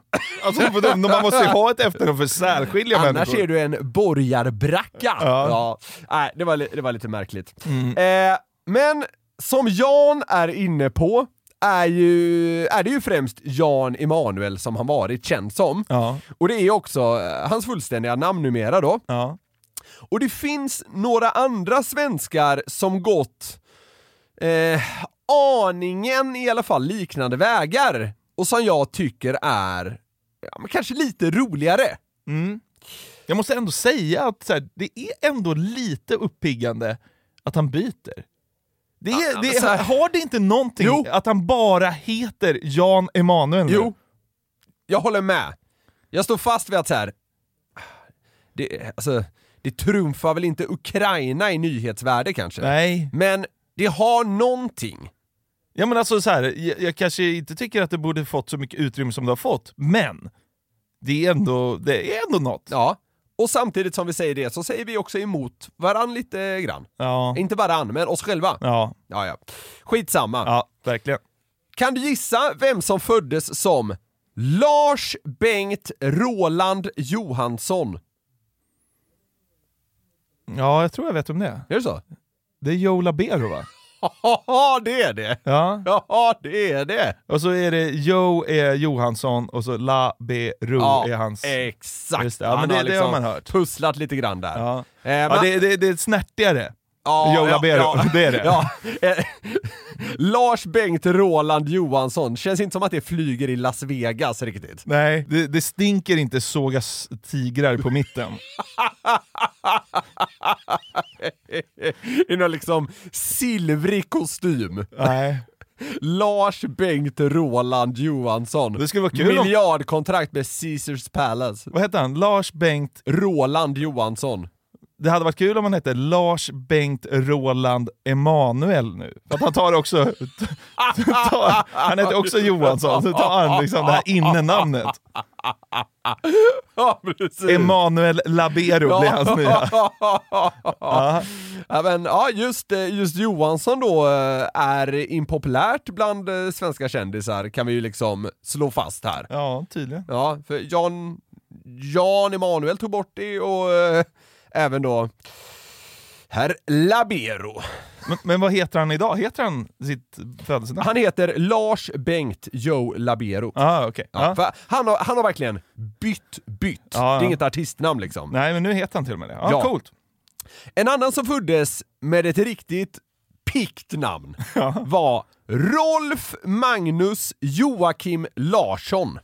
Alltså, man måste ju ha ett efternamn för att särskilja Annars människor. är du en borgarbracka. Ja. Nej, det var, det var lite märkligt. Mm. Eh, men som Jan är inne på, är, ju, är det ju främst Jan Emanuel som han varit känd som. Ja. Och det är också eh, hans fullständiga namn numera då. Ja. Och det finns några andra svenskar som gått eh, aningen i alla fall liknande vägar. Och som jag tycker är ja, kanske lite roligare. Mm. Jag måste ändå säga att här, det är ändå lite uppiggande att han byter. Det är, Ja, det här- har det inte någonting att han bara heter Jan Emanuel? nu? Jo, jag håller med. Jag står fast vid att så här, det, alltså, det trumfar väl inte Ukraina i nyhetsvärde kanske? Nej. Men det har någonting. Ja men alltså så här, jag, jag kanske inte tycker att det borde fått så mycket utrymme som det har fått, men det är ändå, det är ändå något. Ja, Och samtidigt som vi säger det så säger vi också emot varann lite grann. Ja. Inte varann, men oss själva. Ja. Ja, ja. Skitsamma. Ja, verkligen. Kan du gissa vem som föddes som Lars Bengt Roland Johansson? Ja, jag tror jag vet om det är. Det så? Det är Joe Labero va? Ja, det är det! Ja. Ja, det är det! Och så är det Joe är Johansson och så Labero Ja, är hans... exakt. Just det. Ja, men Han det, har det liksom har man hört. Pusslat lite grann där. Ja. Eh, Ja, det, det, det är snärtigare. Ja, Joe Labero, ja. det är det. Ja. Eh, Lars Bengt Roland Johansson, känns inte som att det flyger i Las Vegas riktigt. Nej, det, det stinker inte sågas tigrar på mitten. I någon liksom silvrig kostym. Nej. Lars Bengt Roland Johansson. Det skulle vara kul Miljardkontrakt med Caesars Palace. Vad heter han? Lars Bengt... Roland Johansson. Det hade varit kul om han hette Lars Bengt Roland Emanuel nu. För att han tar också... tar, han heter också Johansson, så tar han liksom det här innenamnet. Ja. Emanuel Labero blir hans nya. Ja. Ja, men, ja, just, eh, just Johansson då eh, är impopulärt bland eh, svenska kändisar kan vi ju liksom slå fast här. Ja, tydligen. Ja, för Jan, Jan Emanuel tog bort det och även då herr Labero. Men, men vad heter han idag? Heter han sitt födelsenamn? Han heter Lars Bengt Joe Labero. Ah, okay. Ja, för Han, har, han har verkligen bytt, bytt. Ja, Det är inget artistnamn liksom. Nej, men nu heter han till och med det. Ja, Ja. Coolt. En annan som föddes med ett riktigt pikt namn var Rolf Magnus Joakim Larsson.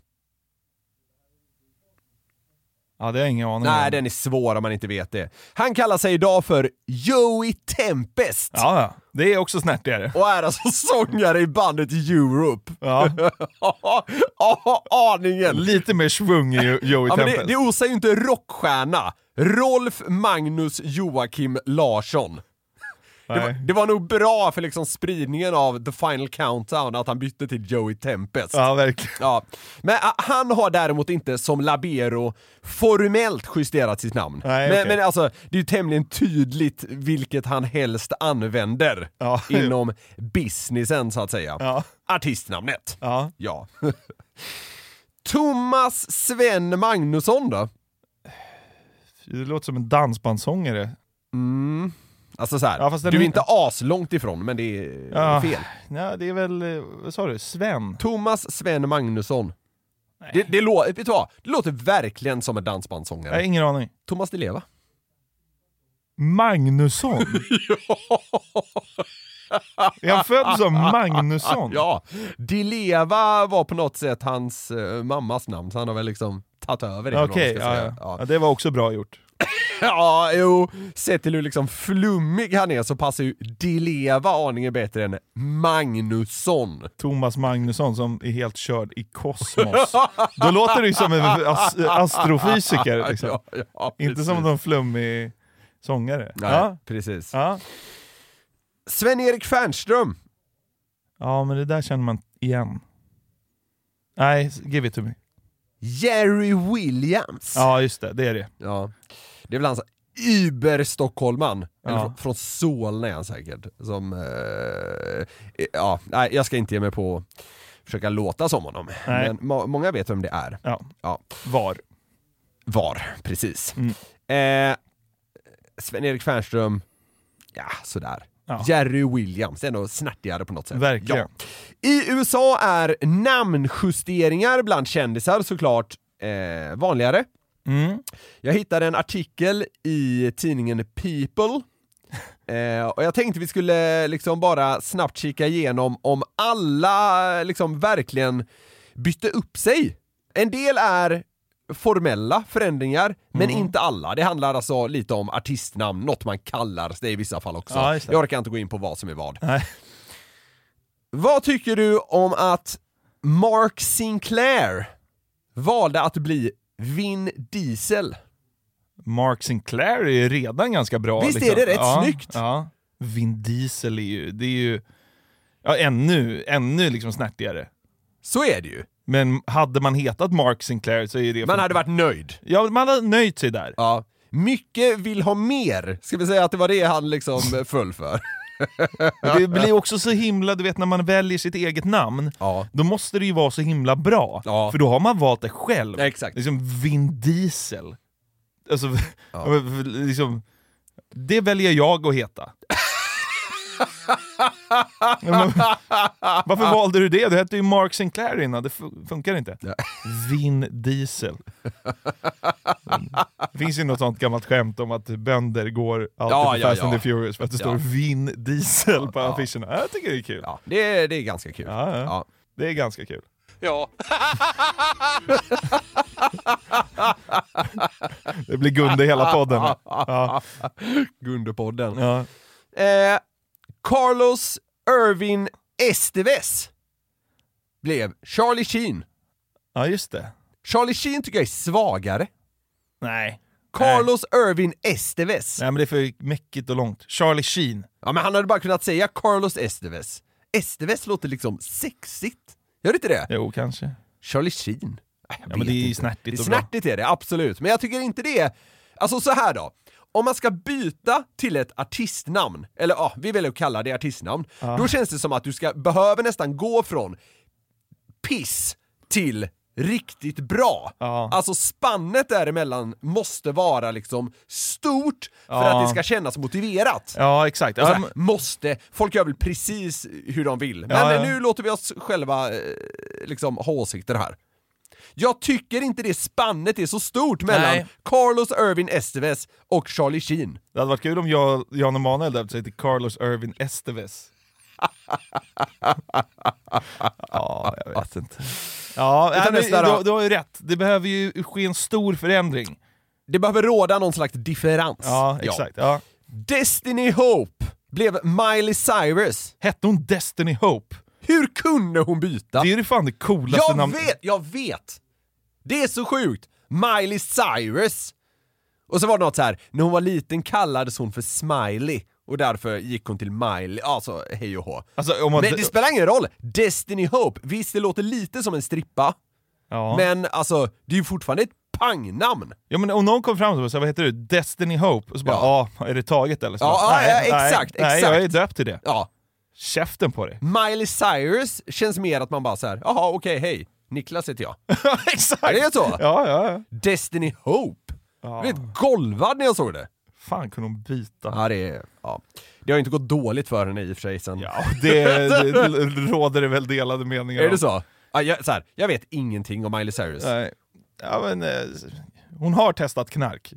Ja, det har jag ingen aning Nej, om. den är svår om man inte vet det. Han kallar sig idag för Joey Tempest. Ja, ja. det är också snärtigare. Och är alltså sångare i bandet Europe. Ja. Aningen! Lite mer svung i Jo- Joey Ja, Tempest. det, det osar ju inte rockstjärna. Rolf Magnus Joakim Larsson. Det var, det var nog bra för liksom spridningen av The Final Countdown att han bytte till Joey Tempest. Ja, verkligen. Ja. Men ah, han har däremot inte som Labero formellt justerat sitt namn. Nej, men, okej. men alltså, det är ju tämligen tydligt vilket han helst använder Ja. inom businessen så att säga. Ja. Artistnamnet. Ja. Ja. Thomas Sven Magnusson då? Det låter som en dansbandssångare. Mm. Alltså så här, Ja, du är inte aslångt ifrån men det är Ja. fel. Ja, det är väl, vad sa du, Sven? Thomas Sven Magnusson. Det, det, lå, vet vad? det låter verkligen som en dansbandssångare. Nej, ingen aning. Thomas Di Leva. Magnusson? Är han född som Magnusson? Ja, Di Leva var på något sätt hans eh, mammas namn, så han har väl liksom tagit över det. Okej, ska ja, ja. ja. det var också bra gjort. Ja, jo, sett till hur liksom flummig han är så passar ju Di Leva aningen bättre än Magnusson. Thomas Magnusson som är helt körd i kosmos. Då låter det ju som en as astrofysiker. Liksom. Ja, ja, Inte som någon flummig sångare. Nej, Ja. precis. Ja. Sven-Erik Fernström. ja, men det där känner man igen. Nej, give it to me. Jerry Williams. Ja, just det. Det är det. Ja. Det är väl hans Uber-stockholman, eller Ja. från, från Solna är han säkert. Som, eh, ja, nej jag ska inte ge mig på att försöka låta som honom. Nej. Men må, många vet vem det är. Ja. Ja. Var. Var, precis. Mm. Eh, Sven-Erik Fernström, ja sådär. Ja. Jerry Williams, det är ändå snärtigare på något sätt. Verkligen. Ja. I USA är namnjusteringar bland kändisar såklart eh, vanligare. Mm. Jag hittade en artikel i tidningen People eh, och jag tänkte vi skulle liksom bara snabbt kika igenom om alla liksom verkligen bytte upp sig. En del är formella förändringar, men Mm. inte alla. Det handlar alltså lite om artistnamn, något man kallar det i vissa fall också. Ja, jag orkar inte gå in på vad som är vad. Nej. Vad tycker du om att Mark Sinclair valde att bli Vin Diesel? Mark Sinclair är ju redan ganska bra. Visst är det rätt ja, snyggt? Ja. Vin Diesel är ju, det är ju ja, ännu, ännu liksom snärtigare. Så är det ju. Men hade man hetat Mark Sinclair så är det... Man hade varit nöjd. Ja, man hade nöjt sig där. Ja. Mycket vill ha mer, ska vi säga att det var det han liksom föll för. Det blir också så himla, du vet när man väljer sitt eget namn, då måste det ju vara så himla bra. För då har man valt det själv. Exakt. Liksom Vin Diesel. Alltså, liksom, det väljer jag att heta. Men, varför valde du det? Du hette ju Mark Sinclair innan, det fu- funkar inte. Vin Diesel. Det finns ju något sånt gammalt skämt om att bönder går alltid Ja, på ja, Fast and ja. the Furious för att det står Ja. Vin Diesel på affischerna. Jag tycker det är kul. Det, är, det är ganska kul. Ja, ja. Det är ganska kul. Ja. Det blir Gunde hela podden. Ja. Gundepodden. Ja. Eh, Carlos Irvin Esteves blev Charlie Sheen. Ja, just det. Charlie Sheen tycker jag är svagare. Nej. Carlos Irvin Esteves. Nej men det är för mäckigt och långt. Charlie Sheen. Ja men han hade bara kunnat säga Carlos Esteves. Esteves låter liksom sexigt. Gör det inte det? Jo, kanske. Charlie Sheen? Nej, jag Ja, men det är inte. snärtigt det är och bra. snärtigt är det, absolut. Men jag tycker inte det. Alltså så här då. Om man ska byta till ett artistnamn, eller ja, vi väljer att kalla det artistnamn, Ja. då känns det som att du ska, behöver nästan gå från piss till riktigt bra. Alltså spannet däremellan måste vara liksom stort för Ja. att det ska kännas motiverat. Ja, exakt. Ja, här, måste, folk gör väl precis hur de vill. Men Ja, ja. nu låter vi oss själva eh, liksom ha åsikter här. Jag tycker inte det spannet är så stort mellan Nej. Carlos Irvin Esteves och Charlie Sheen. Det hade varit kul om jag, Jan Emanuel döpte sig till Carlos Irvin Esteves. ja, jag vet inte. Ja, nej, men du, du har ju rätt. Det behöver ju ske en stor förändring. Det behöver råda någon slags differens. Ja, exakt. Ja. Destiny Hope blev Miley Cyrus. Hette hon Destiny Hope? Hur kunde hon byta? Det är ju fan det coolaste Jag namnet. vet, jag vet! Det är så sjukt! Miley Cyrus! Och så var det något så här. när hon var liten kallades hon för Smiley och därför gick hon till Miley, alltså hej och hå. Alltså, man- Men det spelar ingen roll! Destiny Hope, visst det låter lite som en strippa, Ja. men alltså det är ju fortfarande ett pangnamn! Ja men om någon kom fram och sa vad heter du? Destiny Hope? Och så bara ja, är det taget eller? Så Ja, bara, ja, ja, exakt, nej, exakt. Nej, jag är döpt till det. Ja. Käften på dig. Miley Cyrus känns mer att man bara så här. jaha okej hej, Niklas heter jag. Exakt! Är det så? Ja, ja, ja. Destiny Hope! Ja. Jag vet golvad när jag såg det. Fan kunde hon byta? Ja, det, är, ja. det har inte gått dåligt för henne i och för sig sen. Ja, det, det, det råder det väl delade meningar Är om. det så? Ja, jag, så här, jag vet ingenting om Miley Cyrus. Nej. Ja, men, eh, hon har testat knark.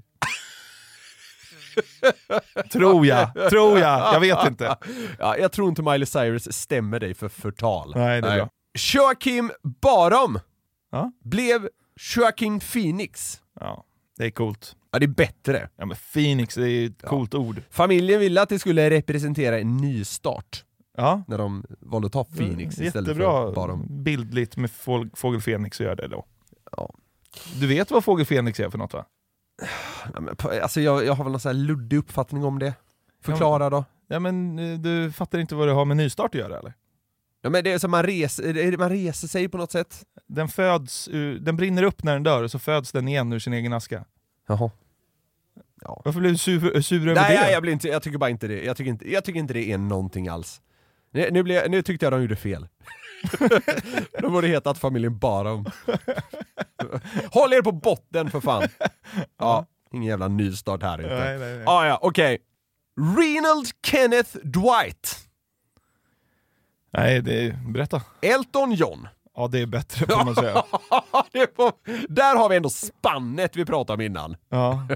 Tror jag, tror jag, jag vet inte. Ja, jag tror inte Miley Cyrus stämmer dig för förtal. Nej, det är bra. Joakim Barom Ja. blev Joaquin Phoenix. Ja, det är coolt. Ja, det är bättre. Ja men Phoenix, det är ju ett coolt ord. Familjen ville att det skulle representera en nystart. Ja. När de valde att ta Phoenix istället Jättebra för Barom. bildligt med fåg, fågel Fenix att göra det då. Ja. Du vet vad fågel Fenix är för något va? Ja, Alltså jag, jag har väl någon sån här luddig uppfattning om det. Förklara då. Ja men eh, du fattar inte vad det har med nystart att göra eller? Ja, men det är som man reser, man reser sig på något sätt. Den föds ur, den brinner upp när den dör och så föds den igen ur sin egen aska. Jaha. Varför blev du sur, sur över Nej, det? nej jag, blir inte, jag tycker bara inte det. Jag tycker inte, jag tycker inte det är någonting alls. Nu, nu, blev, jag- nu tyckte jag de gjorde fel. de borde hetat familjen Barom. Håll er på botten för fan! Ja, ingen jävla nystart här inte. Nej, nej, nej. Ah, ja, okej. Renald Kenneth Dwight. Nej, det är, berätta. Elton John. Ja det är bättre får man säga. På, där har vi ändå spannet vi pratade om innan. Ja.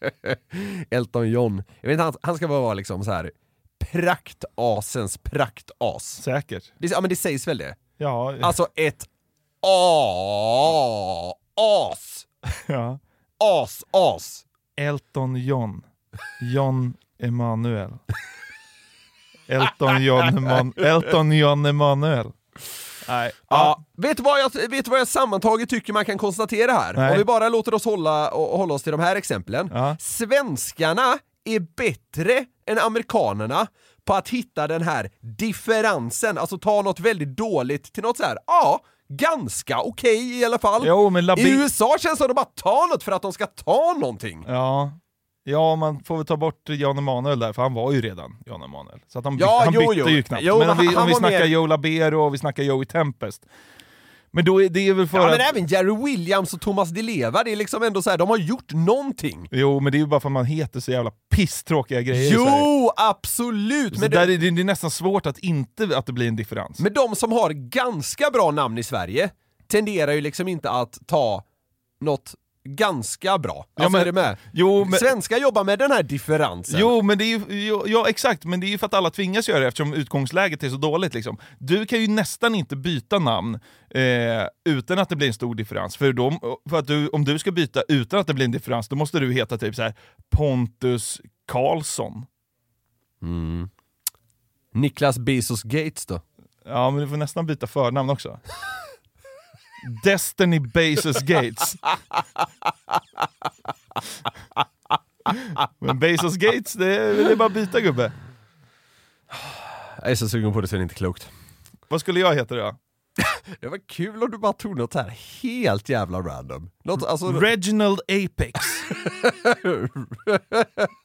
Elton John. Jag vet inte, han, han ska bara vara liksom så här praktasens praktas. Säkert. Det, ja men det sägs väl det? Ja. Alltså ett a as. ja. As, as. Elton John. John Emanuel. Elton John, Eman- Elton John Emanuel. Nej. Ja. Vet, du vad jag, vet du vad jag sammantaget tycker man kan konstatera här? Nej. Om vi bara låter oss hålla, och, hålla oss till de här exemplen. Ja. Svenskarna är bättre än amerikanerna på att hitta den här differensen, alltså ta något väldigt dåligt till något så här, ja, ganska okej i alla fall. Jo, men Labi- I USA känns det som att de bara tar något för att de ska ta någonting. Ja. Ja, man får väl ta bort Jan Emanuel där, för han var ju redan Jan Emanuel. Så att han, Ja, han jo, bytte jo. ju knappt. Jo, men om vi, om vi snackar mer- Joe Labero och vi snackar Joey Tempest. Men då är det väl för Ja, att... men även Jerry Williams och Thomas Di Leva, det är liksom ändå så här, de har gjort någonting. Jo, men det är ju bara för att man heter så jävla pisstråkiga grejer. Jo, absolut! Så Men, det, är det, det är nästan svårt att inte att det blir en differens. men de som har ganska bra namn i Sverige tenderar ju liksom inte att ta något ganska bra. Ja, Alltså men- är det med? Jo, men- Svenskar jobbar med den här differensen. Jo, men det är ju, jo, ja exakt, men det är ju för att alla tvingas göra det eftersom utgångsläget är så dåligt. Liksom. Du kan ju nästan inte byta namn eh, utan att det blir en stor differens. För, då, för att du, om du ska byta utan att det blir en differens, då måste du heta typ så här Pontus Karlsson. Mm. Niklas Bezos Gates då? Ja, men du får nästan byta förnamn också. Destiny Bezos Gates. Men Bezos Gates, det är, det är bara att byta gubbe. Jag är så sugen på det så det är inte klokt. Vad skulle jag heta då? Det var kul om du bara tog något här helt jävla random. Något, alltså, Reginald Apex.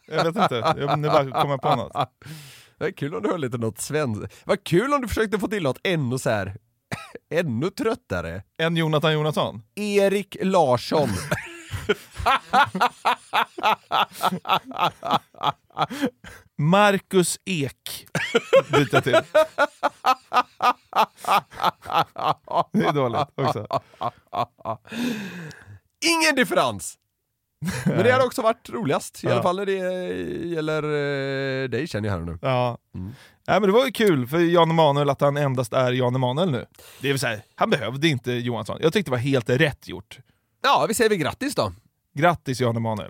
jag vet inte, jag nu bara kommer på något. Det var kul om du höll lite något svenskt. Vad kul om du försökte få till något ännu så här ännu tröttare. En Jonathan Jonasson? Erik Larsson. Marcus Ek byter jag till. Det är dåligt också. Ingen differens! Men det hade också varit roligast, i Ja. alla fall när det gäller eh, dig känner jag här och nu. Ja. Nej, men det var ju kul för Jan Emanuel att han endast är Jan Emanuel nu. Det så här, han behövde inte Johansson. Jag tyckte det var helt rätt gjort. Ja, vi säger väl grattis då. Grattis Jan Emanuel.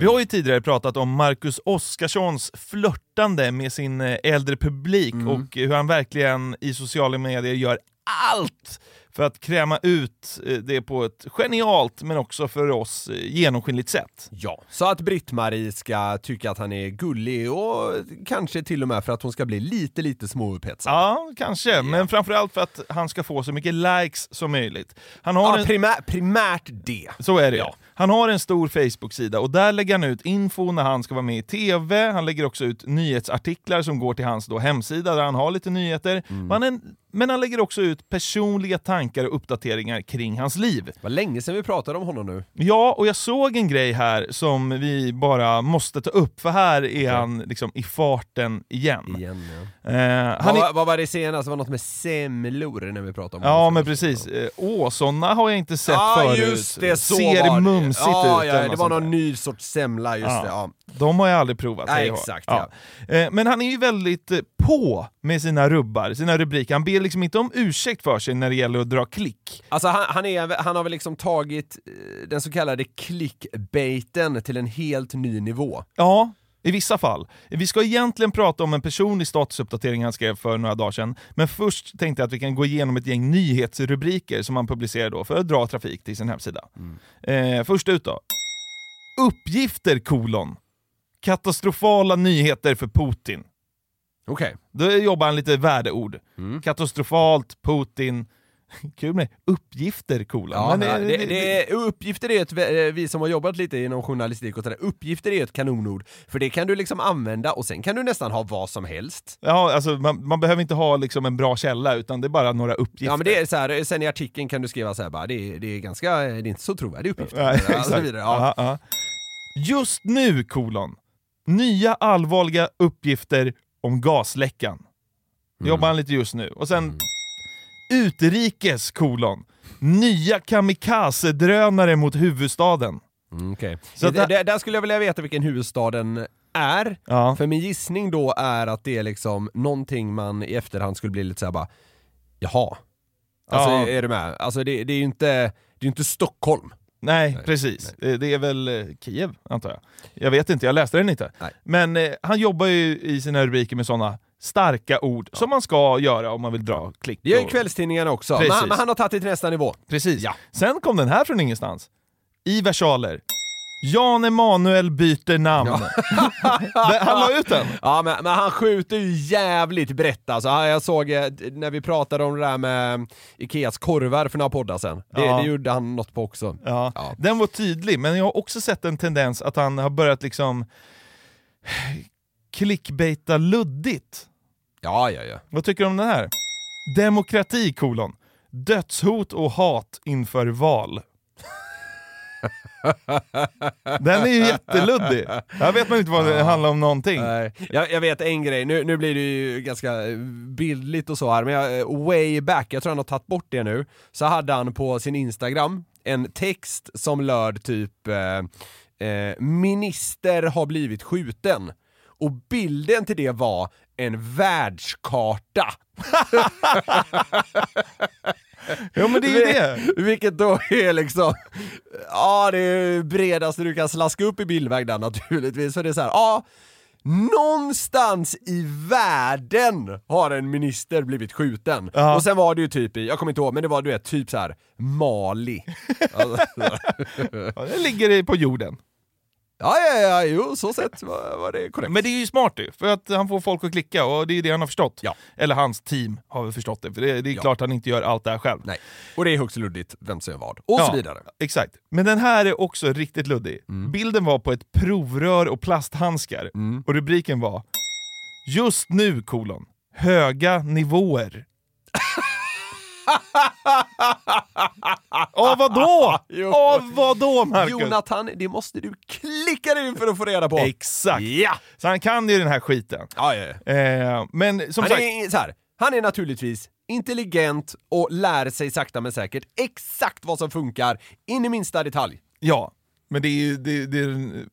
Vi har ju tidigare pratat om Marcus Oskarssons flörtande med sin eh, äldre publik och hur han verkligen i sociala medier gör allt för att kräma ut eh, det på ett genialt men också för oss eh, genomskinligt sätt. Ja, så att Britt-Marie ska tycka att han är gullig och kanske till och med för att hon ska bli lite, lite småupphetsad. Ja, kanske, men framförallt för att han ska få så mycket likes som möjligt. Han har Ja, en... primär, primärt det. Så är det ja. Han har en stor Facebook-sida och där lägger han ut info när han ska vara med i TV. Han lägger också ut nyhetsartiklar som går till hans då hemsida där han har lite nyheter. Men, han, men han lägger också ut personliga tankar och uppdateringar kring hans liv. Vad länge sedan vi pratade om honom nu. Ja, och jag såg en grej här som vi bara måste ta upp, för här är han liksom i farten igen. Igen, ja. Eh, han vad, är, var- vad var det senast? Det var något med semlor när vi pratade om Ja honom. men precis. Eh, Åh, såna har jag inte sett Ja, förut. just det, så Ser var det. mumsigt ja, ut. Ja, det var någon där. ny sorts semla, just Ja. det. Ja. De har jag aldrig provat. Nej, det har. exakt, Eh, Men han är ju väldigt eh, på med sina rubbar, sina rubriker. Han ber liksom inte om ursäkt för sig när det gäller att dra klick. Alltså han, han, är, han har väl liksom tagit eh, den så kallade clickbaiten till en helt ny nivå. Ja, i vissa fall. Vi ska egentligen prata om en personlig statusuppdatering han skrev för några dagar sedan, men först tänkte jag att vi kan gå igenom ett gäng nyhetsrubriker som han publicerar då för att dra trafik till sin hemsida. Eh, först ut då. Uppgifter kolon. Katastrofala nyheter för Putin. Okej. Då jobbar han lite värdeord. Katastrofalt, Putin. Kul med uppgifter kolon. Ja, Men, eh, det, det, uppgifter är ett, eh, vi som har jobbat lite inom journalistik och sådär, uppgifter är ett kanonord. För det kan du liksom använda och sen kan du nästan ha vad som helst. Ja, alltså man, man behöver inte ha liksom en bra källa, utan det är bara några uppgifter. Ja men det är så här, sen i artikeln kan du skriva så här bara, det är, det är ganska, det är inte så trovärdiga uppgifter. Så exakt. vidare. Ja. Ja, ja. Just nu, kolon. Nya allvarliga uppgifter om gasläckan. Mm. Jobbar han lite just nu. Och sen utrikes, kolon. Nya kamikaze-drönare mot huvudstaden. Mm, okej. Så det- där, skulle jag vilja veta vilken huvudstaden är. Ja. För min gissning då är att det är liksom någonting man i efterhand skulle bli lite såhär bara, jaha. Alltså Ja. är du med? Alltså det, det är ju inte, det är inte Stockholm. Nej, precis. Eh, Det är väl eh, Kiev, antar jag. Jag vet inte, jag läste den inte. Men eh, han jobbar ju i sina rubriker med sådana starka ord som man ska göra om man vill dra klick. Det gör ju och- kvällstidningarna också, men, men han har tagit det till nästa nivå. Precis. Sen kom den här från ingenstans. I versaler. Jan Emanuel byter namn. Det- han la ut den. Ja, men, men han skjuter ju jävligt brett alltså. Ja, Jag såg eh, när vi pratade om det där med Ikeas korvar för några poddar sen. Det, Ja. det gjorde han något på också. Ja. Den var tydlig, men jag har också sett en tendens att han har börjat liksom clickbaita luddigt. Ja, ja, ja. Vad tycker du om den här? Demokrati, kolon. Dödshot och hat inför val. Den är ju jätteluddig. Här vet man inte vad det handlar om någonting. Nej. Jag, jag vet en grej, nu, nu blir det ju ganska bildligt och så här, men jag, way back, jag tror han har tagit bort det nu, så hade han på sin Instagram en text som löd typ eh, eh, “Minister har blivit skjuten” och bilden till det var en världskarta. Ja men det är ju det. Vilket då är liksom, ja det är bredaste du kan slaska upp i bildväg där naturligtvis. För det är så här, ja, någonstans i världen har en minister blivit skjuten. Ja. Och sen var det ju typ i, jag kommer inte ihåg, men det var du vet typ så här Mali. Alltså, Ja, det ligger på jorden. Ja, ja, ja, jo, så sett var, var det korrekt. Men det är ju smart ju, för att han får folk att klicka och det är det han har förstått. Ja. Eller hans team har väl förstått det, för det, det är Ja. klart han inte gör allt det här själv. Nej. Och det är högst luddigt vem som gör vad. Och så Ja, vidare. Exakt. Men den här är också riktigt luddig. Mm. Bilden var på ett provrör och plasthandskar och rubriken var Just nu, kolon, höga nivåer. Åh vadå? Åh vadå Marcus? Jonathan, det måste du klicka dig in för att få reda på. Exakt. Ja! Så han kan ju den här skiten. Ja, ja, ja. Eh, men som han, sagt, är, så här, han är naturligtvis intelligent och lär sig sakta men säkert exakt vad som funkar in i minsta detalj. ja. Men det är ju det, det är den,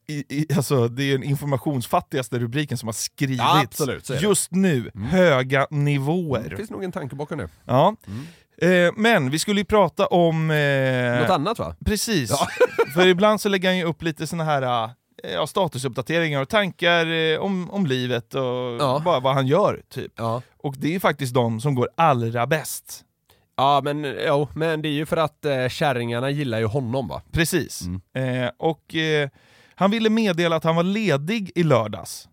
alltså, det är den informationsfattigaste rubriken som har skrivits. Ja, absolut. Just nu, höga nivåer. Det finns nog en tanke bakom det. Ja. Eh, men vi skulle ju prata om... Eh, Något annat va? Precis. Ja. För ibland så lägger han ju upp lite såna här eh, ja, statusuppdateringar och tankar eh, om, om livet och Ja. bara vad han gör. typ. Ja. Och det är faktiskt de som går allra bäst. Ja men, jo, men det är ju för att eh, kärringarna gillar ju honom va? Precis. Mm. Eh, och eh, han ville meddela att han var ledig i lördags.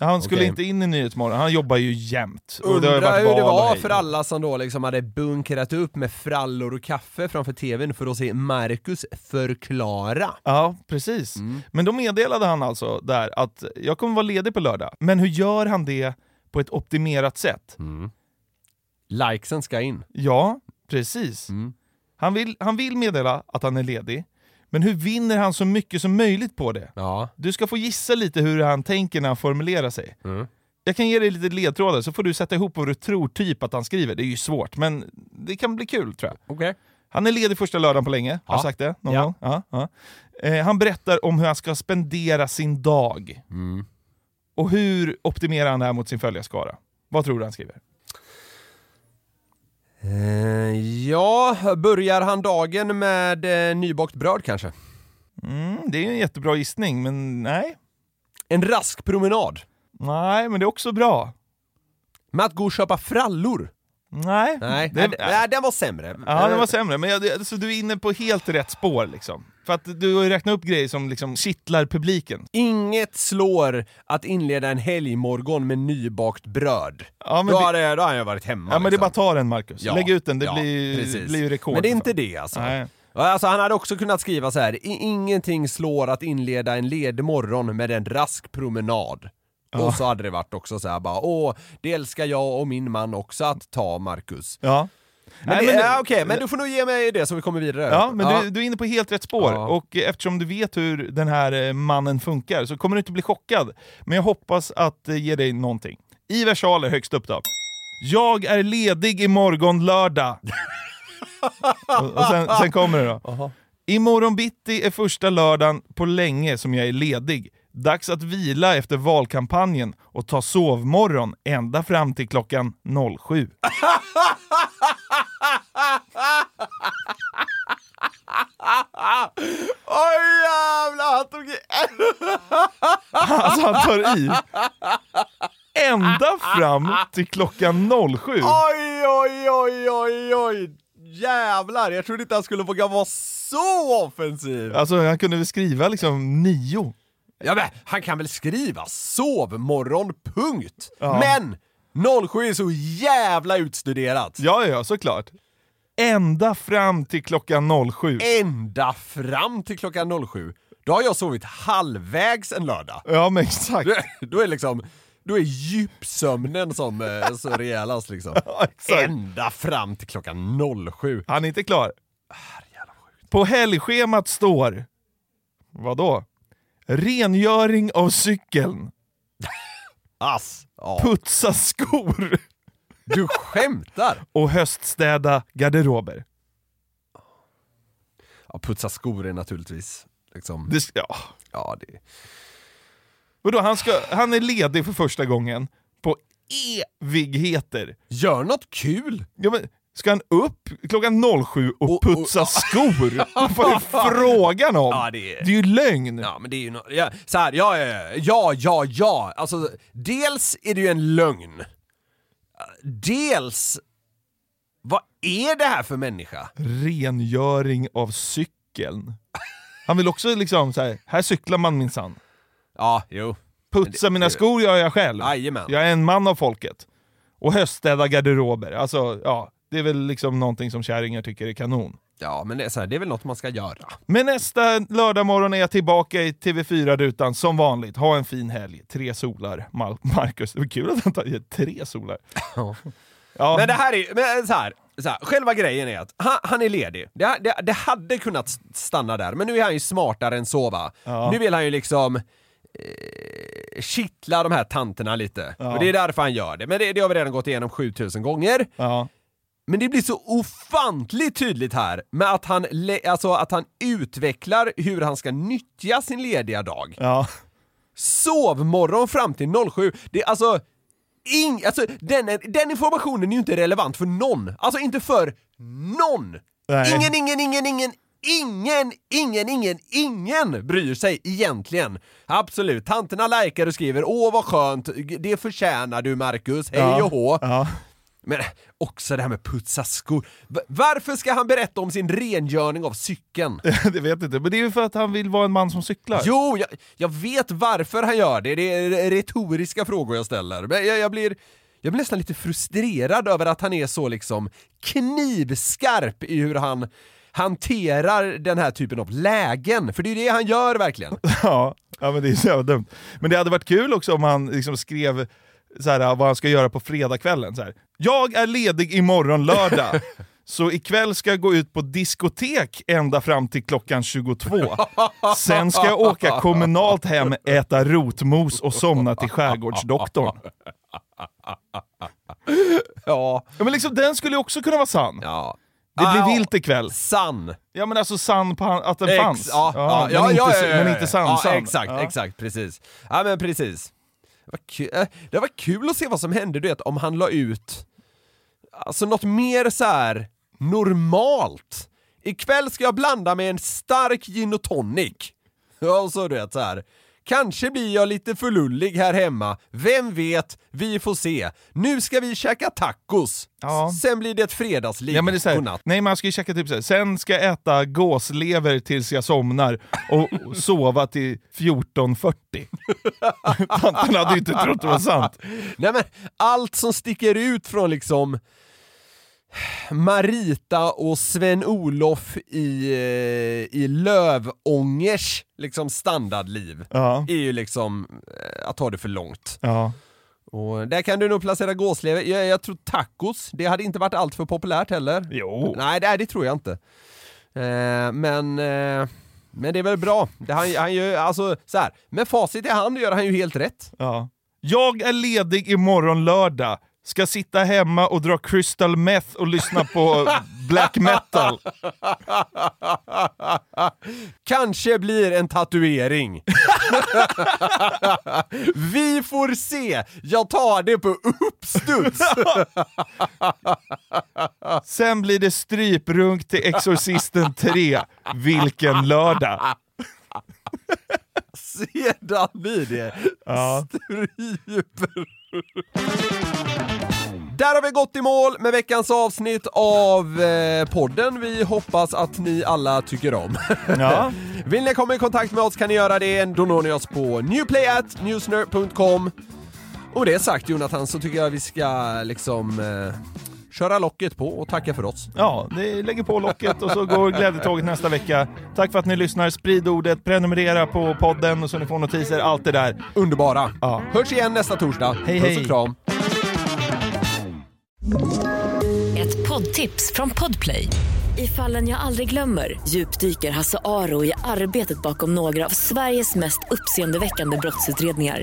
Han skulle Okej. inte in i Nyhetsmorgon, han jobbar ju jämt. Undrar hur det var för alla som då liksom hade bunkrat upp med frallor och kaffe framför tvn för att se Marcus förklara. Ja, precis. Mm. Men då meddelade han alltså där att jag kommer vara ledig på lördag. Men hur gör han det på ett optimerat sätt? Mm. Likesen ska in. Ja, precis. Mm. Han, vill, han vill meddela att han är ledig, men hur vinner han så mycket som möjligt på det? Ja. Du ska få gissa lite hur han tänker när han formulerar sig. Mm. Jag kan ge dig lite ledtrådar så får du sätta ihop vad du tror typ att han skriver. Det är ju svårt, men det kan bli kul tror jag. Okej. Han är ledig första lördagen på länge, har Ja. jag sagt det någon Ja. gång? Ja, ja. Eh, han berättar om hur han ska spendera sin dag. Mm. Och hur optimerar han det här mot sin följarskara? Vad tror du han skriver? Eh, ja, börjar han dagen med eh, nybakt bröd kanske? Mm, det är en jättebra gissning, men nej. En rask promenad? Nej, men det är också bra. Med att gå och köpa frallor? Nej. Nej, Det- nej, den var sämre. Ja, den var sämre, men jag, alltså, du är inne på helt rätt spår liksom. För att du har ju räknat upp grejer som liksom kittlar publiken. Inget slår att inleda en helgmorgon med nybakt bröd. Ja, men då, det- hade, då hade jag varit hemma. Ja men det är liksom. bara ta den Marcus. Ja, Lägg ut den, det ja, blir, precis. blir ju rekord. Men det är inte fan. det alltså. Nej. Alltså han hade också kunnat skriva så här. "I- ingenting slår att inleda en ledig morgon med en rask promenad. Ja. Och så hade det varit också så här bara, åh, det älskar jag och min man också att ta, Marcus. Ja. Men, Nej, det, men- ja, okej, men du får nog ge mig det så vi kommer vidare. Ja, men Du, du är inne på helt rätt spår. Ja. Och eftersom du vet hur den här eh, mannen funkar så kommer du inte bli chockad. Men jag hoppas att eh, ge dig någonting. I versaler högst upp då. Jag är ledig imorgon lördag. och och sen, sen kommer det då. Imorgon bitti är första lördagen på länge som jag är ledig. Dags att vila efter valkampanjen och ta sovmorgon ända fram till klockan 07. Oj jävlar, han tog i... Alltså han tar i. Ända fram till klockan 07. Oj, oj, oj, oj, oj! jävlar! Jag trodde inte han skulle våga vara så offensiv! Alltså han kunde väl skriva liksom nio? Ja men han kan väl skriva sovmorgon, punkt! Ja. Men 07 är så jävla utstuderat! Ja, ja, såklart. Ända fram till klockan 07. Ända fram till klockan 07, då har jag sovit halvvägs en lördag. Ja men exakt. Då, då är liksom, då är djupsömnen som eh, så rejälast liksom. Ända fram till klockan 07. Han är inte klar. På helgschemat står, vadå? Rengöring av cykeln. Ass. Ja. Putsa skor. Du skämtar? Och höststäda garderober. Ja, putsa skor är naturligtvis liksom... Det, ja. Ja, det... Vadå, han, ska, han är ledig för första gången på evigheter. Gör något kul! Ja, men, ska han upp klockan 07 och putsa skor? Vad är det frågan om? Ja, det är- det är ju lögn. Ja men det är ju no... ja, så här, ja, ja, ja, ja, alltså dels är det ju en lögn. Dels, vad är det här för människa? Rengöring av cykeln. Han vill också liksom så här, här cyklar man minsann. Ja, jo. Putsa mina skor gör jag själv. Jajamän. Jag är en man av folket. Och höststäda garderober. Alltså, ja, det är väl liksom någonting som kärringar tycker är kanon. Ja, men det är, så här, det är väl något man ska göra. Men nästa lördag morgon är jag tillbaka i TV4-rutan som vanligt. Ha en fin helg. Tre solar. Mal- Marcus, det var kul att han tar tre solar. Ja. Men det här är men så här, så här, själva grejen är att han, han är ledig. Det, det, det hade kunnat stanna där, men nu är han ju smartare än så va. Ja. Nu vill han ju liksom eh, kittla de här tanterna lite. Ja. Och det är därför han gör det. Men det, det har vi redan gått igenom 7000 gånger. Ja. Men det blir så ofantligt tydligt här med att han, alltså att han utvecklar hur han ska nyttja sin lediga dag. Ja. Sovmorgon fram till 07. Det är alltså... Ing, alltså den, den informationen är ju inte relevant för någon. Alltså inte för någon! Nej. Ingen, ingen, ingen, ingen, ingen, ingen, ingen, ingen bryr sig egentligen. Absolut, tanterna likar och skriver åh vad skönt, det förtjänar du Marcus, hej Ja. och hå. Ja. Men också det här med putsa skor. Va- Varför ska han berätta om sin rengöring av cykeln? det vet inte, men det är ju för att han vill vara en man som cyklar. Jo, jag, jag vet varför han gör det. Det är retoriska frågor jag ställer. Men jag, jag, blir, jag blir nästan lite frustrerad över att han är så liksom knivskarp i hur han hanterar den här typen av lägen. För det är ju det han gör verkligen. Ja, ja men det är så jävla dumt. Men det hade varit kul också om han liksom skrev så här, vad han ska göra på fredagskvällen. Så här. Jag är ledig imorgon lördag, så ikväll ska jag gå ut på diskotek ända fram till klockan 22. Sen ska jag åka kommunalt hem, äta rotmos och somna till skärgårdsdoktorn. Ja. ja men liksom, den skulle ju också kunna vara sann. Ja. Det blir Ah, vilt ikväll. Sann. Ja men alltså sann på att den Ex- fanns. Ja, ja, men, ja, inte, men inte sann, sann. Exakt, exakt, precis. Ja men precis. Det var, kul, eh, det var kul att se vad som hände, du vet, om han la ut alltså något mer så här normalt. Ikväll ska jag blanda med en stark gin och tonic. Ja, och så du vet så här. Kanske blir jag lite för lullig här hemma, vem vet, vi får se. Nu ska vi käka tacos, Ja. sen blir det ett fredagsliv. Ja, men det är här, nej man ska ju checka typ så här. sen ska jag äta gåslever tills jag somnar och och sova till 14.40. Tanten hade ju inte trott det var sant. Nej men allt som sticker ut från liksom Marita och Sven-Olof i, eh, i Lövångers liksom standardliv Ja. är ju liksom eh, att ta det för långt. Ja. Och där kan du nog placera gåslever. Jag, jag tror tacos, det hade inte varit allt för populärt heller. Jo. Nej, det, det tror jag inte. Eh, men, eh, men det är väl bra. Det, han, han gör, alltså, så här, med facit i hand gör han ju helt rätt. Ja. Jag är ledig imorgon lördag. Ska sitta hemma och dra crystal meth och lyssna på black metal. Kanske blir en tatuering. Vi får se! Jag tar det på uppstuds. Sen blir det stryprunk till Exorcisten 3. Vilken lördag! Sedan blir det Ja. stryper. Där har vi gått i mål med veckans avsnitt av eh, podden. Vi hoppas att ni alla tycker om. Ja. Vill ni komma i kontakt med oss kan ni göra det. Då når ni oss på newplayatnewsner.com. Och med det sagt Jonathan så tycker jag vi ska liksom eh, köra locket på och tacka för oss. Ja, det lägger på locket och så går glädjetåget nästa vecka. Tack för att ni lyssnar, sprid ordet, prenumerera på podden och så ni får notiser, allt det där. Underbara. Ja. Hörs igen nästa torsdag. Hej, Puss hej. och kram. Ett poddtips från Podplay. I fallen jag aldrig glömmer djupdyker Hasse Aro i arbetet bakom några av Sveriges mest uppseendeväckande brottsutredningar.